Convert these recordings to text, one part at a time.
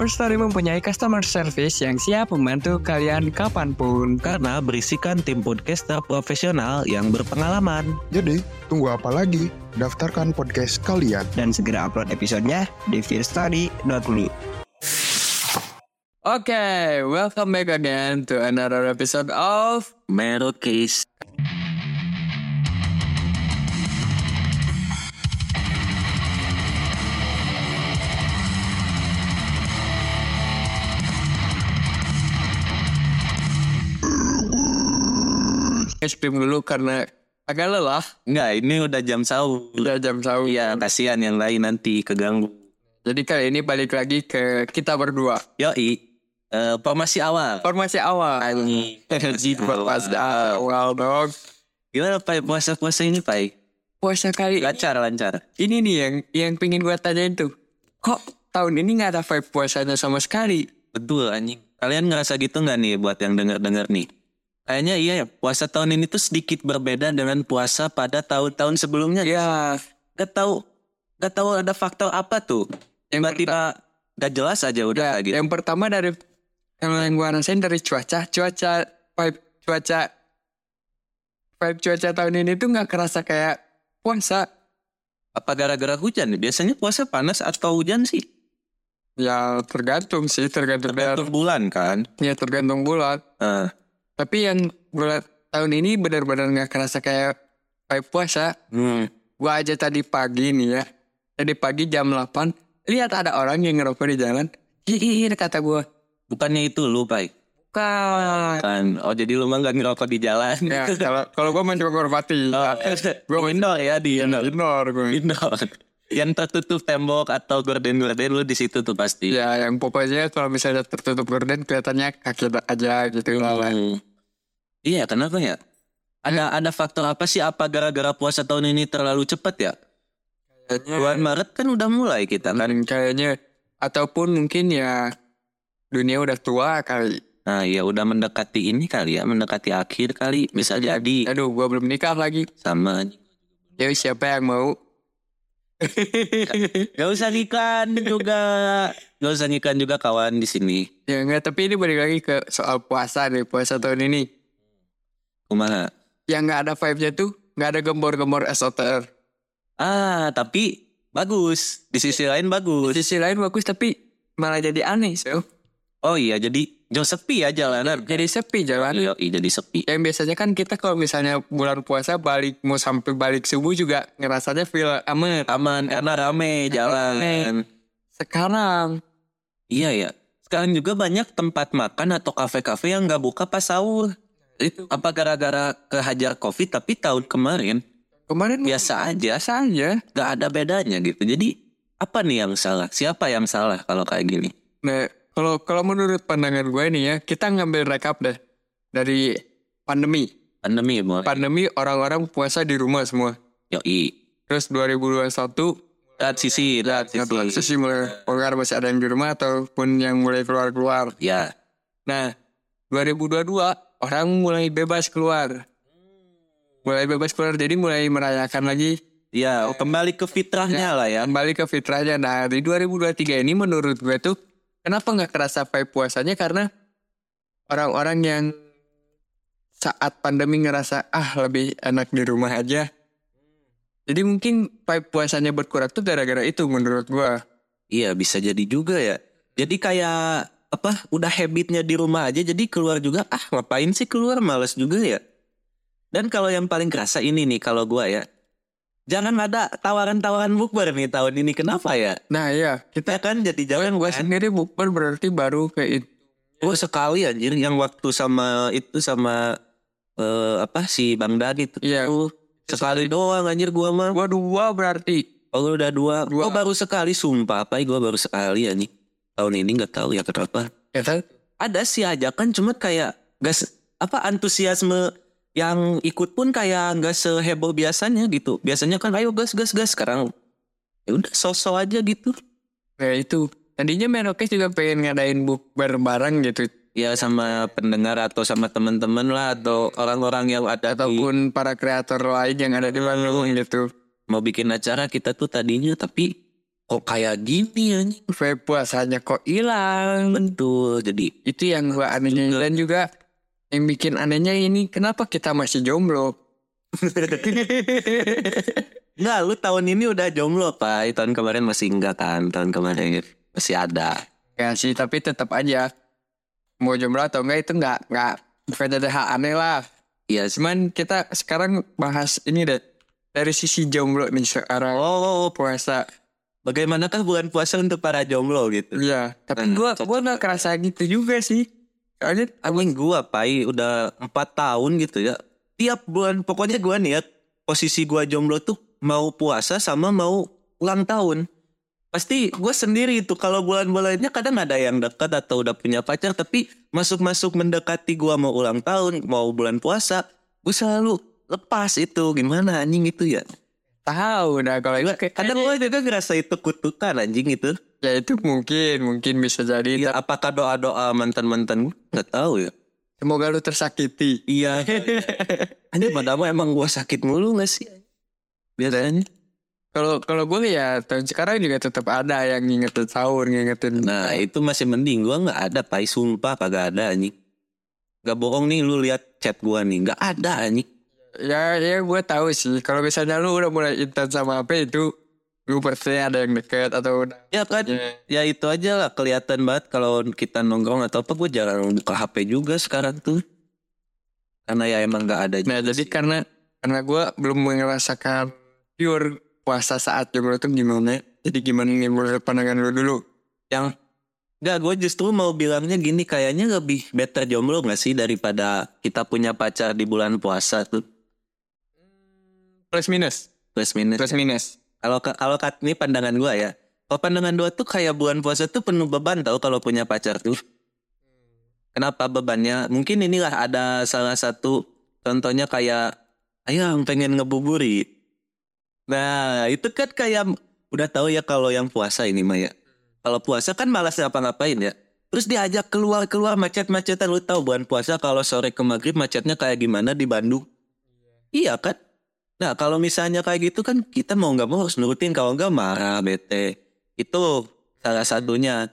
First Story mempunyai customer service yang siap membantu kalian kapan pun. Karena berisikan tim podcaster profesional yang berpengalaman. Jadi, tunggu apa lagi? Daftarkan podcast kalian. Dan segera upload episodenya di fearstory.me. Okay, welcome back again to another episode of Merokes. Stream dulu karena agak lelah. Enggak, ini udah jam sahur. Udah jam sahur. Iya, kasihan yang lain nanti keganggu. Jadi kali ini balik lagi ke kita berdua. Yoi, eh, formasi awal. Formasi awal. Anjing. Energi pas awal dong. Gimana Pai puasa-puasa ini Pai? Puasa kali ini- Lancar, lancar. ini nih yang yang pingin gue tanyain tuh. Kok tahun ini nggak ada vibe puasanya sama sekali? Betul anjing. Kalian ngerasa gitu nggak nih buat yang denger-denger nih? Kayaknya iya ya, puasa tahun ini tuh sedikit berbeda dengan puasa pada tahun-tahun sebelumnya. Ya, Gak tahu, gak tahu ada faktor apa tuh. Tiba-tiba gak jelas aja udah ya gitu. yang pertama dari yang yang gue rasain dari cuaca, cuaca vibe cuaca vibe cuaca tahun ini tuh nggak kerasa kayak puasa. Apa gara-gara hujan? Biasanya puasa panas atau hujan sih? Ya tergantung sih, tergantung Tergantung bulan kan. ya tergantung bulan. Eh, Tapi yang bulan tahun ini benar-benar nggak kerasa kayak vibe puasa. hmm. Gua aja tadi pagi nih ya. Tadi pagi jam 8 lihat ada orang yang ngerokok di jalan. Ih, kata gua. Bukannya itu lu, Pai? Bukan. Kan, oh jadi lu mah gak ngerokok di jalan. Ya, kalau kalau gua mencoba menghormati. Oh, Gua indoor ya di indoor. Indoor gue. Indoor. Yang tertutup tembok atau gorden-gorden lu di situ tuh pasti. Ya, yang pokoknya kalau misalnya tertutup gorden kelihatannya kaki aja gitu lah. Hmm. Iya, kenapa ya? Ada ada faktor apa sih? Apa gara-gara puasa tahun ini terlalu cepat ya? Kayaknya Bulan Maret kan udah mulai kita kan. dan kayaknya ataupun mungkin ya dunia udah tua kali. Nah, ya udah mendekati ini kali ya, mendekati akhir kali. Bisa jadi Aduh, gua belum nikah lagi. sama. Ya siapa yang mau? Gak usah nikan juga. Gak usah nikan juga kawan di sini. ya enggak, tapi ini balik lagi ke soal puasa nih, puasa tahun ini. Kumaha? Yang nggak ada vibe-nya tuh, nggak ada gembor-gembor SOTR. Ah, tapi bagus. Di sisi lain Di bagus. sisi lain bagus, tapi malah jadi aneh, so. Oh iya, jadi jauh sepi ya jalanan. Jadi sepi jalan. Iya, iya, jadi sepi. Yang biasanya kan kita kalau misalnya bulan puasa balik mau sampai balik subuh juga ngerasanya feel aman. Aman karena rame jalan. Sekarang Iya ya. Sekarang juga banyak tempat makan atau kafe-kafe yang nggak buka pas sahur. Itu Apa gara-gara kehajar covid tapi tahun kemarin kemarin biasa aja, biasa aja. nggak ada bedanya gitu. Jadi apa nih yang salah? Siapa yang salah kalau kayak gini? Nah, kalau kalau menurut pandangan gue nih ya, kita ngambil rekap deh dari pandemi. Pandemi mulai. Pandemi orang-orang puasa di rumah semua. Yoi. Terus 2021 Lihat sisi, lihat tahu sisi. sih mulai orang masih ada yang di rumah ataupun yang mulai keluar-keluar. Ya, Nah, 2022 orang mulai bebas keluar. Mulai bebas keluar jadi mulai merayakan lagi ya kembali ke fitrahnya lah ya. kembali ke fitrahnya. Nah, di 2023 ini menurut gue tuh kenapa nggak kerasa vibe puasanya karena orang-orang yang saat pandemi ngerasa ah lebih enak di rumah aja. Jadi mungkin vibe puasanya berkurang tuh gara-gara itu menurut gue. Iya bisa jadi juga ya. Jadi kayak apa? Udah habitnya di rumah aja jadi keluar juga. Ah ngapain sih keluar? Males juga ya. Dan kalau yang paling kerasa ini nih kalau gua ya. Jangan ada tawaran-tawaran bukber nih tahun ini kenapa ya? Nah iya, Kita kan jadi jalan gue kan. sendiri bukber berarti baru kayak itu. Oh sekali anjir yang waktu sama itu sama eh, apa si Bang Dadi tuh. Iya. Sekali doang anjir gua mah. Gua dua berarti. Oh udah dua. Dua. Oh baru sekali sumpah apa gua baru sekali ya nih. Tahun ini nggak tahu ya kenapa. Ya kan? Ada sih ajakan cuma kayak gas apa antusiasme yang ikut pun kayak nggak seheboh biasanya gitu. Biasanya kan ayo gas gas gas sekarang ya udah sosok aja gitu. Ya itu. Tadinya Merokes juga pengen ngadain bukber bareng gitu. Ya sama pendengar atau sama teman-teman lah atau orang-orang yang ada di Ataupun para kreator lain yang ada di Bandung gitu. mau bikin acara kita tuh tadinya tapi kok kayak gini anjing. Vape puasanya kok hilang. Betul. Jadi Itu yang gua anehnya. Dan juga yang bikin anehnya ini kenapa kita masih jomblo? Enggak, lu tahun ini udah jomblo, Pak. Tahun kemarin masih enggak kan? Tahun kemarin masih ada. Ya sih, tapi tetap aja mau jomblo atau enggak itu enggak enggak hal aneh lah. Iya. Cuman kita sekarang bahas ini deh dari sisi jomblo nih sekarang. Oh, puasa. Bagaimanakah bulan puasa untuk para jomblo gitu? Iya, tapi Nah, gua nggak kerasa gitu juga sih. Soalnya Anjing gua, Pai, udah empat tahun gitu ya. Tiap bulan, pokoknya gua niat posisi gua jomblo tuh mau puasa sama mau ulang tahun. Pasti gue sendiri itu kalau bulan-bulannya kadang ada yang dekat atau udah punya pacar tapi masuk-masuk mendekati gua mau ulang tahun mau bulan puasa gue selalu lepas itu gimana anjing itu ya tahu dah kalau itu kayak kadang gue juga ngerasa itu kutukan anjing itu. Ya itu mungkin mungkin bisa jadi. ya, apakah doa-doa mantan-mantan gue nggak tahu ya. Semoga lu tersakiti. iya. Anjing padahal emang gue sakit mulu gak sih? Biasanya. Kalau kalau gue ya tahun sekarang juga tetap ada yang ngingetin sahur, ngingetin. nah itu masih mending. Gue nggak ada pai. Sumpah kagak ada anjing. Gak bohong nih lu lihat chat gua nih. Nggak ada anjing Ya ya gue tahu sih. Kalau misalnya lu udah mulai intens sama apa itu, lu pasti ada yang deket atau. Ya kan, Ya. ya itu aja lah kelihatan banget kalau kita nongkrong atau apa gue jarang buka HP juga sekarang tuh. Karena ya emang nggak ada. Nah jadi sih. karena karena gue belum merasakan pure puasa saat jomblo itu gimana. Jadi gimana nih menurut pandangan lu dulu? yang nggak gue justru mau bilangnya gini kayaknya lebih better jomblo nggak sih daripada kita punya pacar di bulan puasa tuh Plus minus, plus minus. plus minus. Kalau ka- kalau kat ini pandangan gue ya. Kalau pandangan gue tuh kayak bulan puasa tuh penuh beban tau kalau punya pacar tuh. Kenapa bebannya? Mungkin inilah ada salah satu contohnya kayak ayam pengen ngebuburi. Nah itu kan kayak udah tahu ya kalau yang puasa ini Maya. Kalau puasa kan malas ngapa-ngapain ya. Terus diajak keluar-keluar macet-macetan. Lu tahu bulan puasa kalau sore ke maghrib macetnya kayak gimana di Bandung. Iya kan? Nah kalau misalnya kayak gitu kan kita mau nggak mau harus nurutin kalau nggak marah bete. Itu salah satunya.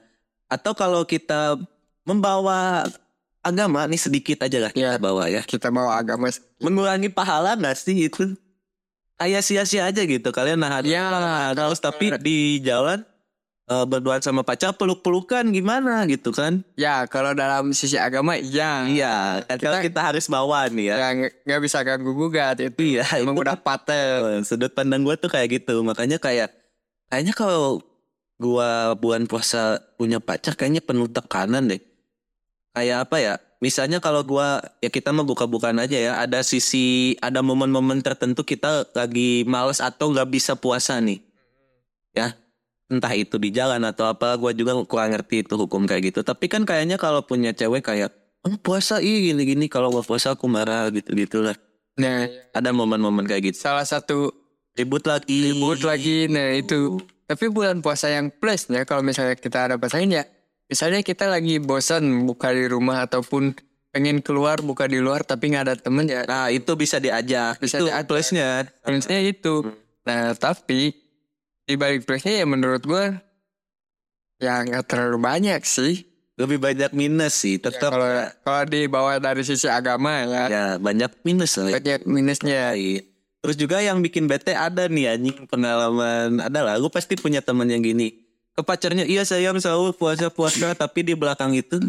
Atau kalau kita membawa agama nih sedikit aja lah kita Ya. bawa ya. Kita mau agama. mengurangi pahala nggak sih itu? Kayak sia-sia aja gitu kalian nah Ya, terus tapi di jalan eh, berduaan sama pacar peluk-pelukan gimana gitu kan? Ya kalau dalam sisi agama iya. iya kan kalau kita harus bawa nih ya. Ya nggak nggak bisa ganggu gugat itu. Iya, Emang itu. udah patel. Eh, sudut pandang gue tuh kayak gitu. Makanya kayak kayaknya kalau gua bulan puasa punya pacar kayaknya penuh tekanan deh. Kayak apa ya? Misalnya kalau gua ya kita mah buka-bukaan aja ya. Ada sisi ada momen-momen tertentu kita lagi males atau nggak bisa puasa nih. Ya entah itu di jalan atau apa gua juga kurang ngerti itu hukum kayak gitu. Tapi kan kayaknya kalau punya cewek kayak oh, puasa ih gini-gini kalau gua puasa aku marah gitu gitulah Nah ada momen-momen kayak gitu. salah satu ribut lagi. Ribut lagi. Nah itu. Tapi bulan puasa yang plus ya kalau misalnya kita ada pasangan ya misalnya kita lagi bosan buka di rumah ataupun pengen keluar buka di luar tapi nggak ada temen ya. Nah itu bisa diajak. Bisa itu diajak. plusnya. Plusnya itu. Nah tapi di balik plusnya ya menurut gue ya nggak terlalu banyak sih. Lebih banyak minus sih Ya, tetap kalau kalau dibawa dari sisi agama ya, ya banyak minus lah banyak minusnya. Iya. terus juga yang bikin bete ada nih anjing pengalaman. Ada lah lu pasti punya temen yang gini. Ke pacarnya iya sayang selalu puasa puasa. Tapi di belakang itu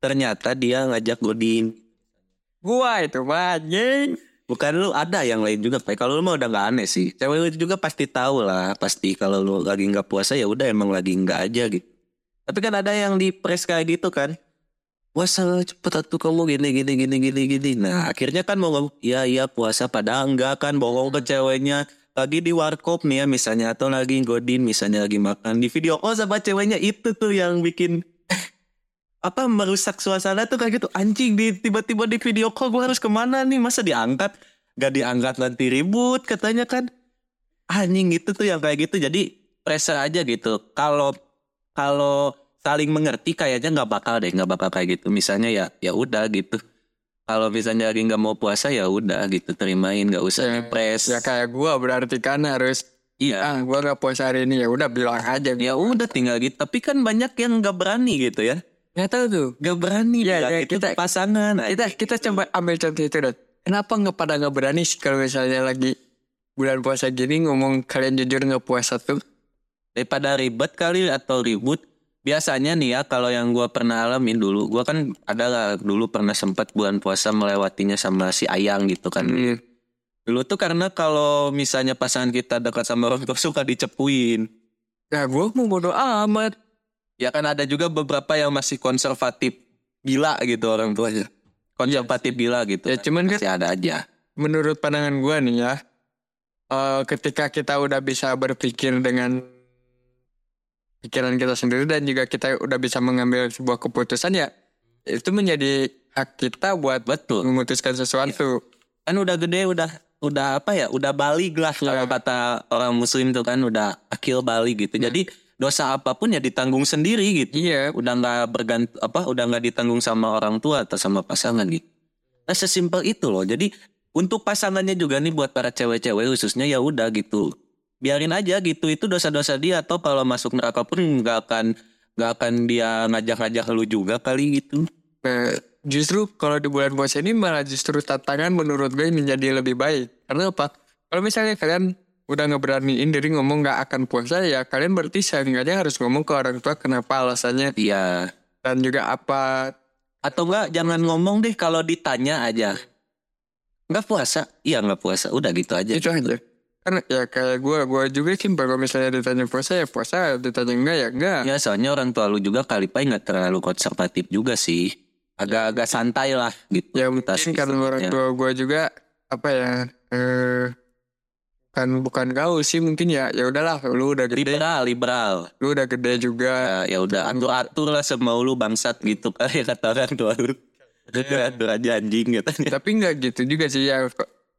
ternyata dia ngajak godin gua itu banyak bukan lu ada yang lain juga Pak. kalau lu mah udah nggak aneh sih. Cewek lu juga pasti tahu lah. Pasti kalau lu lagi nggak puasa ya udah emang lagi nggak aja gitu. Tapi kan ada yang di press kayak gitu kan. Puasa cepet atuh kamu gini gini gini gini gini. Nah akhirnya kan mau ngomong, iya iya puasa. Pada enggak kan bohong ke ceweknya. Lagi di warkop nih ya misalnya. Atau lagi godin misalnya lagi makan. Di video call sama ceweknya itu tuh yang bikin apa merusak suasana tuh kayak gitu. Anjing di tiba-tiba di video call gue harus ke mana nih? Masa diangkat? Gak diangkat nanti ribut katanya kan. Anjing itu tuh yang kayak gitu. Jadi pressure aja gitu. Kalau kalau saling mengerti kayaknya nggak bakal deh nggak bakal kayak gitu. Misalnya ya ya udah gitu. Kalau misalnya lagi nggak mau puasa ya udah gitu. Terimain nggak usah Ya, press Ya kayak gua berarti kan harus iya. Ah gua nggak puasa hari ini. Ya udah bilang aja. ya udah tinggal gitu. Tapi kan banyak yang nggak berani gitu ya Nggak tahu tuh. nggak berani Ya, ya, itu kita- pasangan Kita kita coba ambil contoh itu deh. Kenapa nggak pada nggak berani sih kalau misalnya lagi bulan puasa gini ngomong kalian jujur nggak puasa tuh? daripada ribet kali atau ribut biasanya nih ya kalau yang gua pernah alamin dulu gua kan ada lah dulu pernah sempat bulan puasa melewatinya sama si ayang gitu kan Hmm. dulu tuh karena kalau misalnya pasangan kita dekat sama orang tua suka dicepuin Ya gua mau bodo amat. Ya kan ada juga beberapa yang masih konservatif gila gitu orang tuanya. Konservatif gila gitu Ya cuman kan masih ada aja. menurut pandangan gua nih ya, eh, ketika kita udah bisa berpikir dengan pikiran kita sendiri dan juga kita udah bisa mengambil sebuah keputusan ya, itu menjadi hak kita buat betul. memutuskan sesuatu. kan udah gede udah udah apa ya udah balik lah kalau kata orang muslim tuh kan udah akil balik gitu. Jadi dosa apa pun ya ditanggung sendiri gitu. Iya, udah nggak bergant apa udah nggak ditanggung sama orang tua atau sama pasangan gitu. Nah sesimpel itu loh. Jadi untuk pasangannya juga nih buat para cewek-cewek khususnya ya udah gitu. Biarin aja gitu itu dosa-dosa dia atau kalau masuk neraka pun nggak akan nggak akan dia ngajak-ngajak lu juga kali gitu. Nah, justru kalau di bulan puasa ini malah justru tantangan menurut gue menjadi lebih baik. Karena apa? Kalau misalnya kalian udah ngeberaniin diri ngomong nggak akan puasa ya kalian berarti seenggaknya harus ngomong ke orang tua kenapa alasannya iya dan juga apa Atau enggak jangan ngomong deh kalau ditanya aja. Enggak puasa? Iya enggak puasa. Udah gitu aja. itu aja. Karena ya kayak gue, gue juga sih kalau misalnya ditanya puasa ya puasa, ditanya enggak ya enggak. Ya soalnya orang tua lu juga kali pai nggak terlalu konservatif juga sih. Agak-agak santai lah gitu. Ya mungkin karena orang tua gue juga apa ya eh bukan bukan kau sih mungkin ya ya udahlah lu udah gede liberal, liberal. lu udah gede juga Ya, ya udah atur-atur lah semau lu bangsat gitu kali kata orang tua lu. Udah atur aja anjing gitu. tapi nggak gitu juga sih ya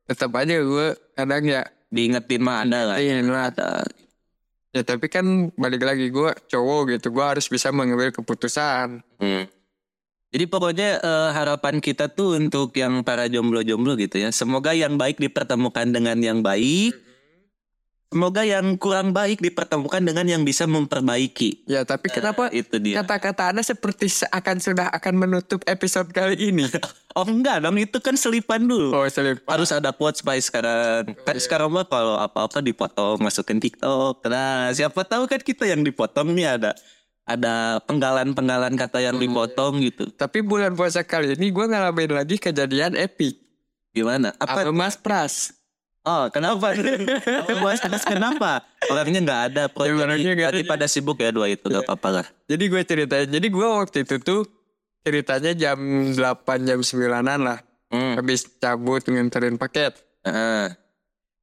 tetap aja gue kadang ya Diingetin mah ada lah. lah ya tapi kan balik lagi gue cowok gitu gue harus bisa mengambil keputusan Hmm. Jadi pokoknya eh, harapan kita tuh untuk yang para jomblo-jomblo gitu ya. Semoga yang baik dipertemukan dengan yang baik. Semoga yang kurang baik dipertemukan dengan yang bisa memperbaiki. ya tapi kenapa Itu dia. kata-kata anda seperti seakan sudah akan menutup episode kali ini Oh enggak dong, itu kan selipan dulu. oh selip Harus ada quotes by sekarang. Kan sekarang mah kalau apa-apa dipotong masukin TikTok. Nah, siapa tahu kan kita yang dipotong nih ada ada penggalan-penggalan kata yang dipotong gitu. tapi bulan puasa kali ini gue ngalamin lagi kejadian epic Gimana? Apa apa Mas Pras Oh, kenapa? Mas Anas kenapa? Orangnya nggak ada. Ya, orangnya nggak Berarti pada sibuk ya dua itu, gak apa-apa lah. Jadi gue ceritain, jadi gue waktu itu tuh ceritanya jam 8 jam 9-an lah. Hmm. Habis cabut nganterin paket. Heeh.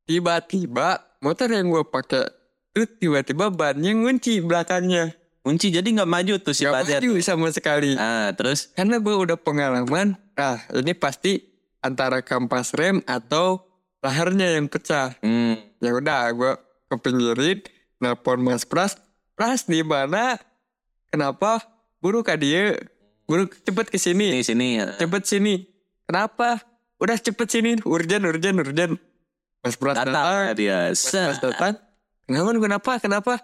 Tiba-tiba motor yang gue pakai tuh tiba-tiba bannya ngunci belakangnya. Kunci jadi nggak maju tuh si Gak maju sama sekali. Ah, terus? Karena gue udah pengalaman, ah ini pasti antara kampas rem atau laharnya yang pecah. Hmm. Ya udah gue kepinggirin, nelpon Mas Pras. Pras di mana? Kenapa? Buru kah dia? Buru cepet ke sini. Di sini. ya. cepet sini. Kenapa? Udah cepet sini. Urgen, urgen, urgen. Mas Pras Datang datang. dia. Mas Pras datang. Kenapa? Kenapa? Kenapa?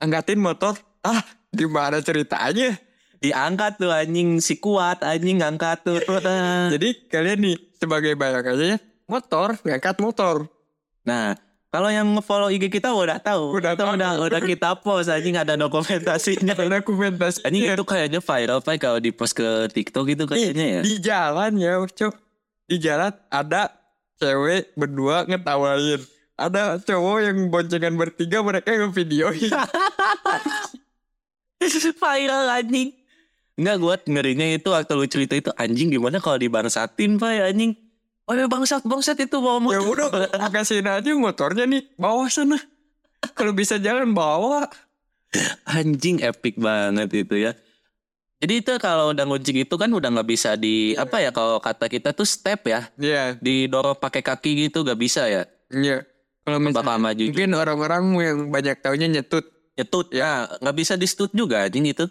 Angkatin motor. Ah, di mana ceritanya? Diangkat tuh anjing si kuat anjing ngangkat tuh. Jadi kalian nih sebagai bayangannya motor, ngangkat motor. Nah, kalau yang nge-follow IG kita udah tahu. Udah tahu. udah udah kita post anjing ada dokumentasinya. Karena dokumentasi Anjing itu kayaknya viral Pak kalau di post ke TikTok itu kayaknya ya. di jalan ya, cok. Di jalan ada cewek berdua ngetawain. Ada cowok yang boncengan bertiga mereka ngevideoin. viral anjing. Enggak gue ngerinya itu waktu lu cerita itu anjing gimana kalau dibangsatin pak ya anjing. Oh ya bangsat bangsat itu bawa Ya motor. udah, kasihin aja motornya nih, bawa sana. Kalau bisa jalan bawa. Anjing epic banget itu ya. Jadi itu kalau udah ngunci itu kan udah nggak bisa di apa ya kalau kata kita tuh step ya Iya, didorong pakai kaki gitu gak bisa ya. iya. Kalau Bakal misalnya maju mungkin orang-orang yang banyak taunya nyetut. nyetut ya nggak bisa di stut juga anjing itu.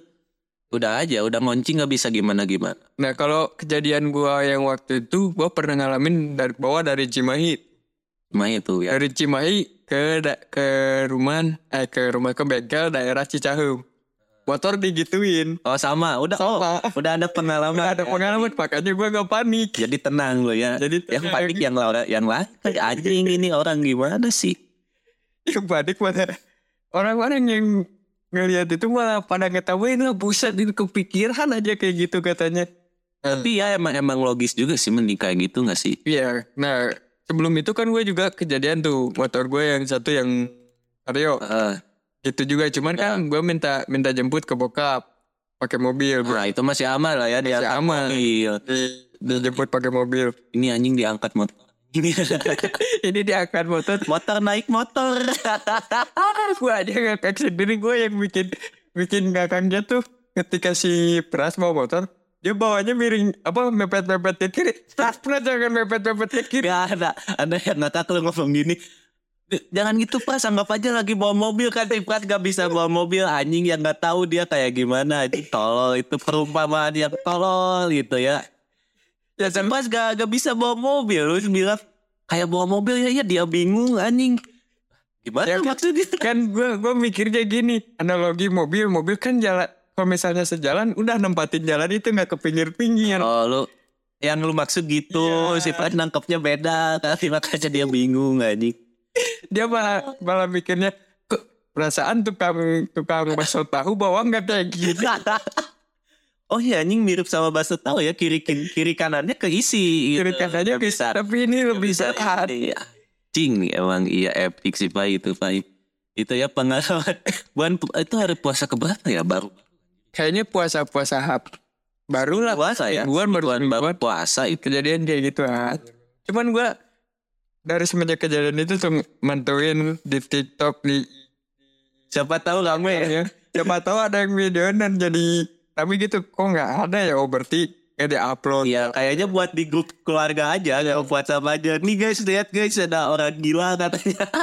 Udah aja udah ngunci nggak bisa gimana gimana. Nah kalau kejadian gua yang waktu itu, gua pernah ngalamin dari bawa dari Cimahi. Cuma itu ya. Dari Cimahi ke da- ke rumah, eh ke rumah ke bengkel daerah Cicahem. Motor digituin. Oh sama udah oh, Sama. udah ada pengalaman. Nggak ada pengalaman, makanya gua gak panik. Jadi tenang lo ya. Jadi yang tenang. panik yang lain yang lain anjing ini orang gimana sih? Yang panik pada orang-orang yang ngeliat itu malah pada ngetawain lah buset ini kepikiran aja kayak gitu katanya. Tapi ya emang emang logis juga sih mending kayak gitu nggak sih? Iya, nah sebelum itu kan gue juga kejadian tuh motor gue yang satu yang Vario Heeh. gitu juga cuman kan gue minta minta jemput ke bokap pakai mobil bro. Nah itu masih aman lah ya dia Masih aman. Iya. Di, dijemput pakai mobil. Ini anjing diangkat motor. Ini. Ini diangkat motor. motor naik motor. gue aja ngakak sendiri. Gue yang bikin bikin ngakaknya tuh ketika si Pras bawa motor dia bawanya miring apa mepet mepet ke kiri. Pras Pras jangan mepet mepet ke kiri. Gak ada. Ada yang ngakak lu ngomong gini. Jangan gitu pas anggap aja lagi bawa mobil kan. Pras gak bisa bawa mobil. Anjing yang nggak tahu dia kayak gimana. Itu tolol itu perumpamaan yang tolol gitu ya ya Pras gak, gak bisa bawa mobil. Lu bilang kayak bawa mobil ya ya dia bingung anjing. Gimana? Ya, maksudnya kan gue gue mikirnya gini analogi mobil mobil kan jalan kalau misalnya sejalan udah nempatin jalan itu nggak ke pinggir pinggir Oh lu yang lu maksud gitu Iya. si Pras nangkepnya beda tapi makanya dia bingung anjing. Dia malah malah mikirnya perasaan tukang tukang bakso tahu bawa nggak kayak gitu Oh iya anjing mirip sama bakso tahu ya kiri kiri kanannya keisi gitu. kiri kanannya bisa tapi ini lebih sehat Iya. Cing emang iya epic sih Pak itu Pak. Itu ya pengalaman. Bulan itu hari puasa keberapa ya baru? kayaknya puasa puasa hap baru lah Puasa ya. Bulan baru Bulan baru puasa itu. kejadian kayak gitu ah. cuman gue dari semenjak kejadian itu tuh mantuin di TikTok di Siapa tahu kamu ya. ya siapa tahu ada yang video dan jadi tapi gitu kok nggak ada ya oh berarti nggak di upload Iya kayaknya buat di grup keluarga aja Gak WhatsApp aja. Nih guys lihat guys ada orang gila katanya.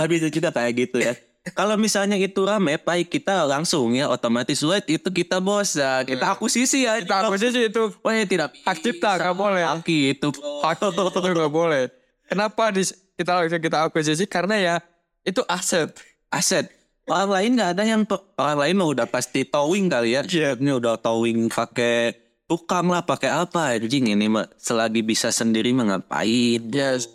Habis itu kita kayak gitu ya. Kalau misalnya itu rame, baik kita langsung ya otomatis wait itu kita bos. Ya. Kita akuisisi ya. kita aku sih itu Wah ya tidak hak cipta nggak boleh. Hak itu. hak itu nggak boleh. Kenapa di, kita kita akuisisi karena ya itu aset. Aset. Orang lain nggak ada yang orang lain mah udah pasti towing kali ya. Ini udah towing pakai tukang lah, pakai apa? Anjing ini mah selagi bisa sendiri mah ngapain. yes.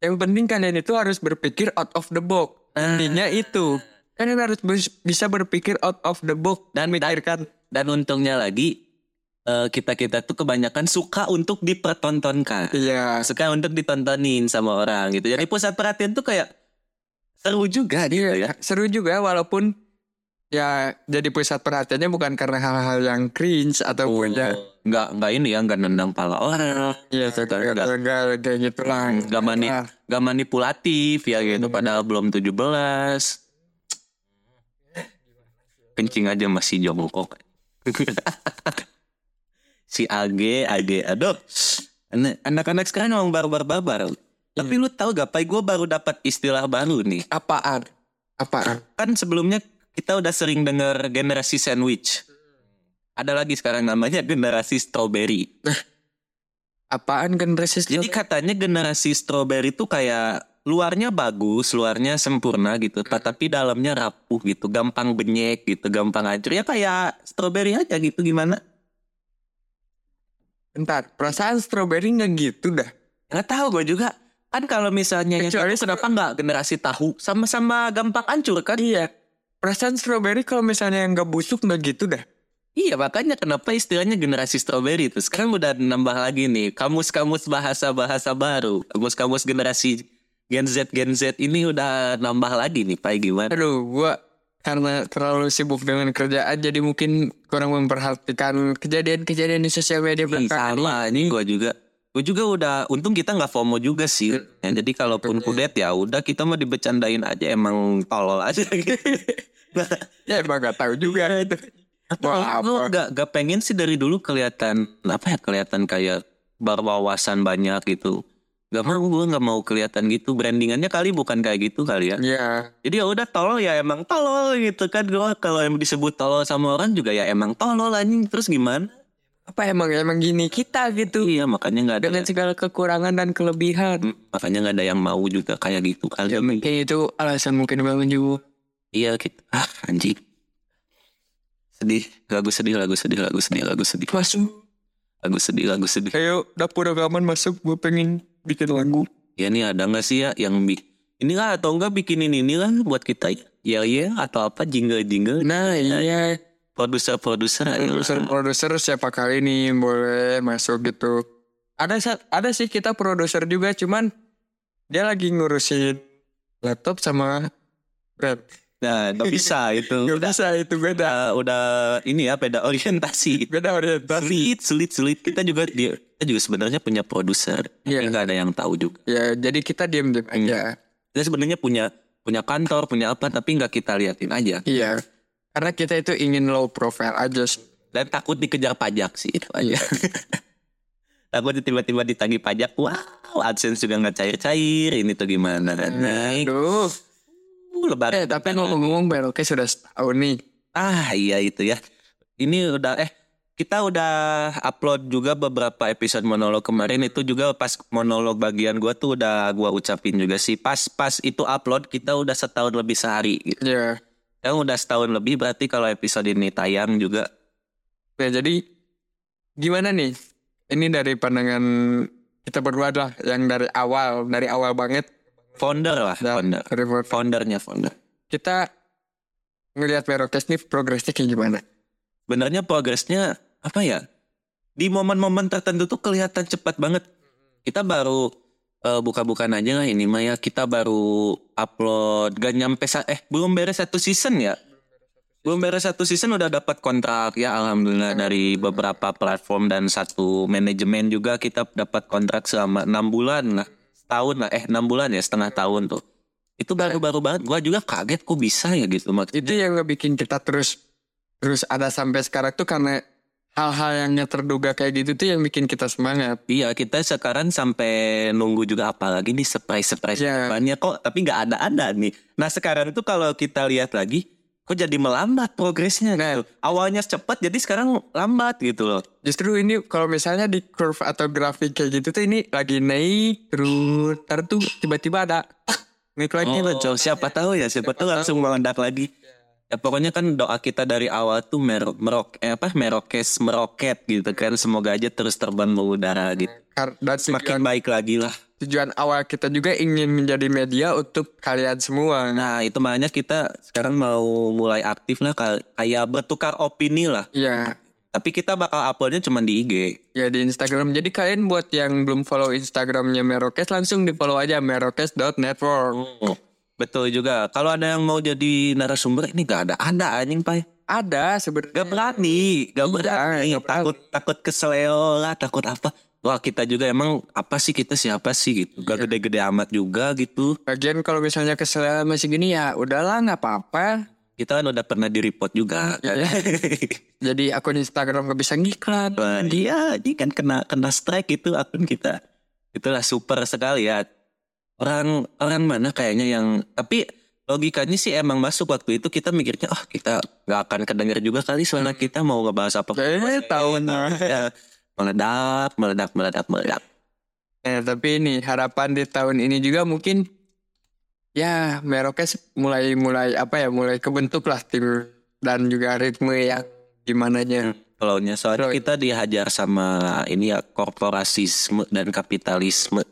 Yang penting kalian itu harus berpikir out of the box. Intinya itu. Kalian harus bis- bisa berpikir out of the box. Dan mikirkan. Dan untungnya lagi kita kita tuh kebanyakan suka untuk dipertontonkan. iya. Suka untuk ditontonin sama orang gitu. Jadi pusat perhatian tuh kayak seru juga gitu ya. seru juga walaupun ya jadi pusat perhatiannya bukan karena hal-hal yang cringe atau ya nggak nggak ini ya nggak nendang pala orang. Iya, Nggak- enggak kayak gitu lah. nggak mani Ah, nggak manipulatif ya gitu padahal belum 17 kencing aja masih jongkok. Si AG AG aduh. Anak- anak-anak sekarang emang barbar-barbar tapi lu tahu gak Pai gue baru dapat istilah baru nih apaan? Apaan? kan sebelumnya kita udah sering dengar generasi sandwich ada lagi sekarang namanya generasi strawberry Apaan generasi Jadi katanya generasi strawberry itu kayak luarnya bagus, luarnya sempurna gitu, tapi dalamnya rapuh gitu, gampang benyek gitu, gampang hancur. Ya kayak strawberry aja gitu gimana? Bentar, perasaan strawberry nggak gitu dah. Nggak tahu gue juga. Kan kalau misalnya yang Kecuali kenapa nggak generasi tahu sama-sama gampang hancur kan? Iya. Perasaan strawberry kalau misalnya yang nggak busuk nggak gitu dah. Iya makanya kenapa istilahnya generasi strawberry itu sekarang udah nambah lagi nih kamus-kamus bahasa-bahasa baru kamus-kamus generasi Gen Z Gen Z ini udah nambah lagi nih Pak gimana? Aduh, gua karena terlalu sibuk dengan kerjaan jadi mungkin kurang memperhatikan kejadian-kejadian di sosial media Ih, belakangan sama ini gue juga gue juga udah untung kita nggak FOMO juga sih Ya, jadi kalaupun kudet ya udah kita mau dibecandain aja emang tolol aja gitu Ya emang gak tahu juga itu. Mau Gue apa? gak, gak pengen sih dari dulu kelihatan apa ya kelihatan kayak berwawasan banyak gitu. Gak mau gue gak mau kelihatan gitu. Brandingannya kali bukan kayak gitu kali ya. Ya, Jadi ya udah tolol ya emang tolol gitu kan. Gue kalau yang disebut tolol sama orang juga ya emang tolol anjing. Terus gimana? Apa emang emang gini kita gitu. Iya makanya nggak ada. Dengan segala kekurangan dan kelebihan. Hmm, makanya nggak ada yang mau juga kayak gitu kali. Ya mungkin itu alasan mungkin bangun juga. Iya gitu. Ah anjing. Sedih. Lagu sedih, lagu sedih, lagu sedih, lagu sedih. Masuk. Lagu sedih, lagu sedih. Ayo dapur rekaman masuk. Gue pengen bikin lagu. Ya nih ada nggak sih ya yang bi inilah atau enggak bikinin inilah buat kita ya ya ya atau apa jingle jingle Nah iya. Produser produser Produser-produser siapa kali nih boleh masuk gitu. Ada ada sih kita produser juga cuman dia lagi ngurusin laptop sama brand. nah nggak bisa itu Gak udah bisa itu beda. udah, udah ini ya beda orientasi Beda orientasi. sulit sulit sulit kita juga dia kita juga sebenarnya punya produser tapi nggak ada yang tahu juga Ya jadi kita diem-diem aja. kita sebenarnya punya punya kantor punya apa tapi nggak kita liatin aja Iya. Karena kita itu ingin low profile aja sih. dan takut dikejar pajak sih itu aja takut tiba-tiba ditagih pajak wow adsense juga nggak cair-cair ini tuh gimana nah, Aduh. Uh, lebaran Eh tapi ngomong-ngomong Beroknya sudah setahun nih. Ah iya itu ya. Ini udah eh kita udah upload juga beberapa episode monolog kemarin itu juga pas monolog bagian gua tuh udah gua ucapin juga sih pas pas itu upload kita udah setahun lebih sehari gitu. Ya. Yang udah setahun lebih berarti kalau episode ini tayang juga Ya jadi gimana nih? Ini dari pandangan kita berdua lah yang dari awal, dari awal banget founder lah founder. dari Foundernya founder. kita ngelihat Merokes nih progresnya kayak gimana? Sebenarnya progresnya apa ya? Di momen-momen tertentu tuh kelihatan cepat banget. Kita baru eh, buka-bukaan aja lah ini mah ya kita baru upload gak nyampe sa- eh belum beres satu season ya. Belum beres satu season udah dapat kontrak ya alhamdulillah dari beberapa platform dan satu manajemen juga kita dapat kontrak selama enam bulan lah. Setahun lah eh enam bulan ya setengah tahun tuh. Itu baru-baru banget. Gua juga kaget kok bisa ya gitu maksudnya. Itu yang ngebikin kita terus terus ada sampai sekarang tuh karena hal-hal yang terduga kayak gitu tuh yang bikin kita semangat. Iya kita sekarang sampai nunggu juga apalagi nih surprise surprise Iya. banyak kok tapi nggak ada ada nih. Nah sekarang itu kalau kita lihat lagi kok jadi melambat progresnya gitu. Awalnya cepat jadi sekarang lambat gitu loh. Justru ini kalau misalnya di curve atau grafik kayak gitu tuh ini lagi naik terus ntar tuh tiba-tiba ada naik lagi Oh, Cok, siapa tahu ya siapa tahu langsung meledak lagi. Ya pokoknya kan doa kita dari awal tuh mer merok eh, apa merokes meroket gitu kan semoga aja terus terbang ke udara gitu. Dan Semakin tujuan, baik lagi lah. tujuan awal kita juga ingin menjadi media untuk kalian semua. Nah itu makanya kita sekarang mau mulai aktif lah kayak bertukar opini lah. Iya, Tapi kita bakal uploadnya cuma di IG. ya di Instagram. Jadi kalian buat yang belum follow Instagramnya Merokes langsung di follow aja merokes.network. Oh, betul juga. Kalau ada yang mau jadi narasumber ini gak ada ada anjing pai. Ada sebenarnya. Gak berani, gak Iya, berani. nggak berani. takut takut keseleo lah, takut apa? Wah kita juga emang apa sih kita siapa sih gitu? Iya. Gak gede-gede amat juga gitu. Bagian kalau misalnya kesel masih gini ya udahlah nggak apa-apa. Kita kan udah pernah di report juga. Ya, ya. Jadi akun Instagram gak bisa ngiklan. Wah, dia ini kan kena kena strike itu akun kita. Itulah super sekali ya. Orang orang mana kayaknya yang tapi logikanya sih emang masuk waktu itu kita mikirnya oh kita nggak akan kedenger juga kali soalnya kita mau ngebahas apa Eh tahu nah. ya, meledak meledak meledak meledak Eh tapi ini harapan di tahun ini juga mungkin ya Merokes mulai mulai apa ya mulai kebentuk lah tim dan juga ritme yang gimananya. flownya soalnya Flow. kita dihajar sama ini ya korporasisme dan kapitalisme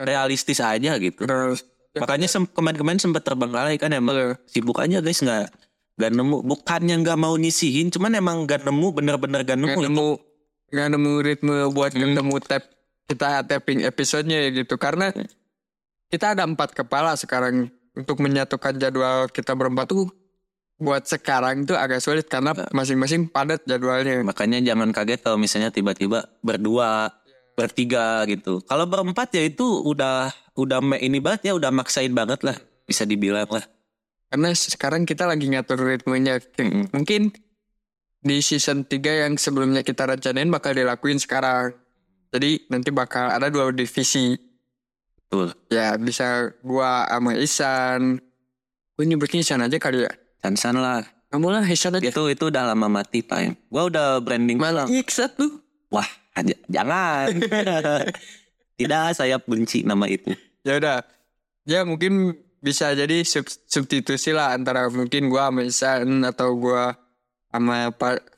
realistis aja gitu. Terus makanya sem- kemarin-kemarin sempat terbengkalai kan emang sibuk aja guys nggak nggak nemu. Bukannya nggak mau nyisihin cuman emang nggak nemu bener-bener nggak nemu nemu nggak nemu ritme buat Hmm. ketemu tap kita tapping episodenya ya gitu. Karena kita ada empat kepala sekarang untuk menyatukan jadwal kita berempat tuh buat sekarang tuh agak sulit karena masing-masing padat jadwalnya. Makanya jangan kaget kalau misalnya tiba-tiba berdua, bertiga gitu. Kalau berempat ya itu udah udah ini banget ya, udah maksain banget lah. Bisa dibilang lah. Karena sekarang kita lagi ngatur ritmenya. Mungkin di season 3 yang sebelumnya kita rencanain bakal dilakuin sekarang. Jadi nanti bakal ada dua divisi. Betul. Ya bisa gua sama Isan. Gue nyebutnya Isan aja kali ya. Sansan lah. Kamu lah Isan aja. Itu itu udah lama mati Pak. Gua udah branding Malah Iksat lu. Wah, jangan. Tidak, saya benci nama itu. Ya udah. Ya mungkin bisa jadi sub- substitusi lah antara mungkin gua sama Isan atau gua sama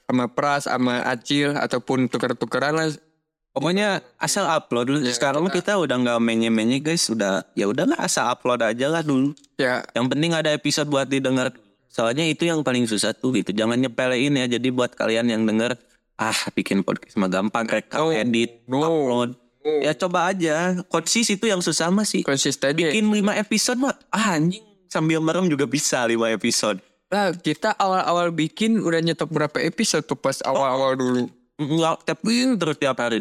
sama Pras sama Acil ataupun tuker-tukeran lah. Pokoknya asal upload dulu. Ya, Sekarang kita udah nggak menye-menye guys, udah ya udahlah asal upload aja lah dulu. Ya Yang penting ada episode buat didengar. Soalnya itu yang paling susah tuh gitu. Jangan nyepelein ya. Jadi buat kalian yang denger, ah bikin podcast mah gampang, rekam, Oh, edit, no. upload. Ya coba aja. Konsis itu yang susah mah sih. konsisten. Bikin 5 episode mah, ah anjing sambil merem juga bisa 5 episode. Nah, kita awal-awal bikin udah nyetok berapa episode tuh pas awal-awal dulu. Nggak tapin terus tiap hari.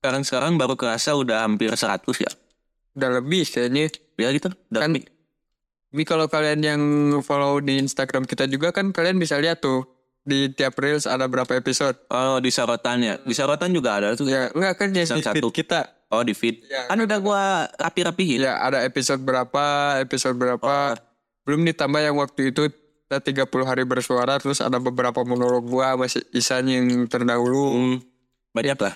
Sekarang-sekarang baru kerasa udah hampir 100 ya. Udah lebih kayaknya. Ya gitu. Udah Kan Tapi kalau kalian yang follow di Instagram kita juga kan kalian bisa lihat tuh di tiap reels ada berapa episode. Oh di sorotan ya. Di sorotan juga ada tuh. Ya, enggak kan di Satu. feed kita. Oh di feed. Ya. Kan udah gua rapi-rapihin. Ya, ada episode berapa, episode berapa. Belum ditambah yang waktu itu kita 30 hari bersuara terus ada beberapa monolog gua masih Isan yang terdahulu. Hmm, banyak lah.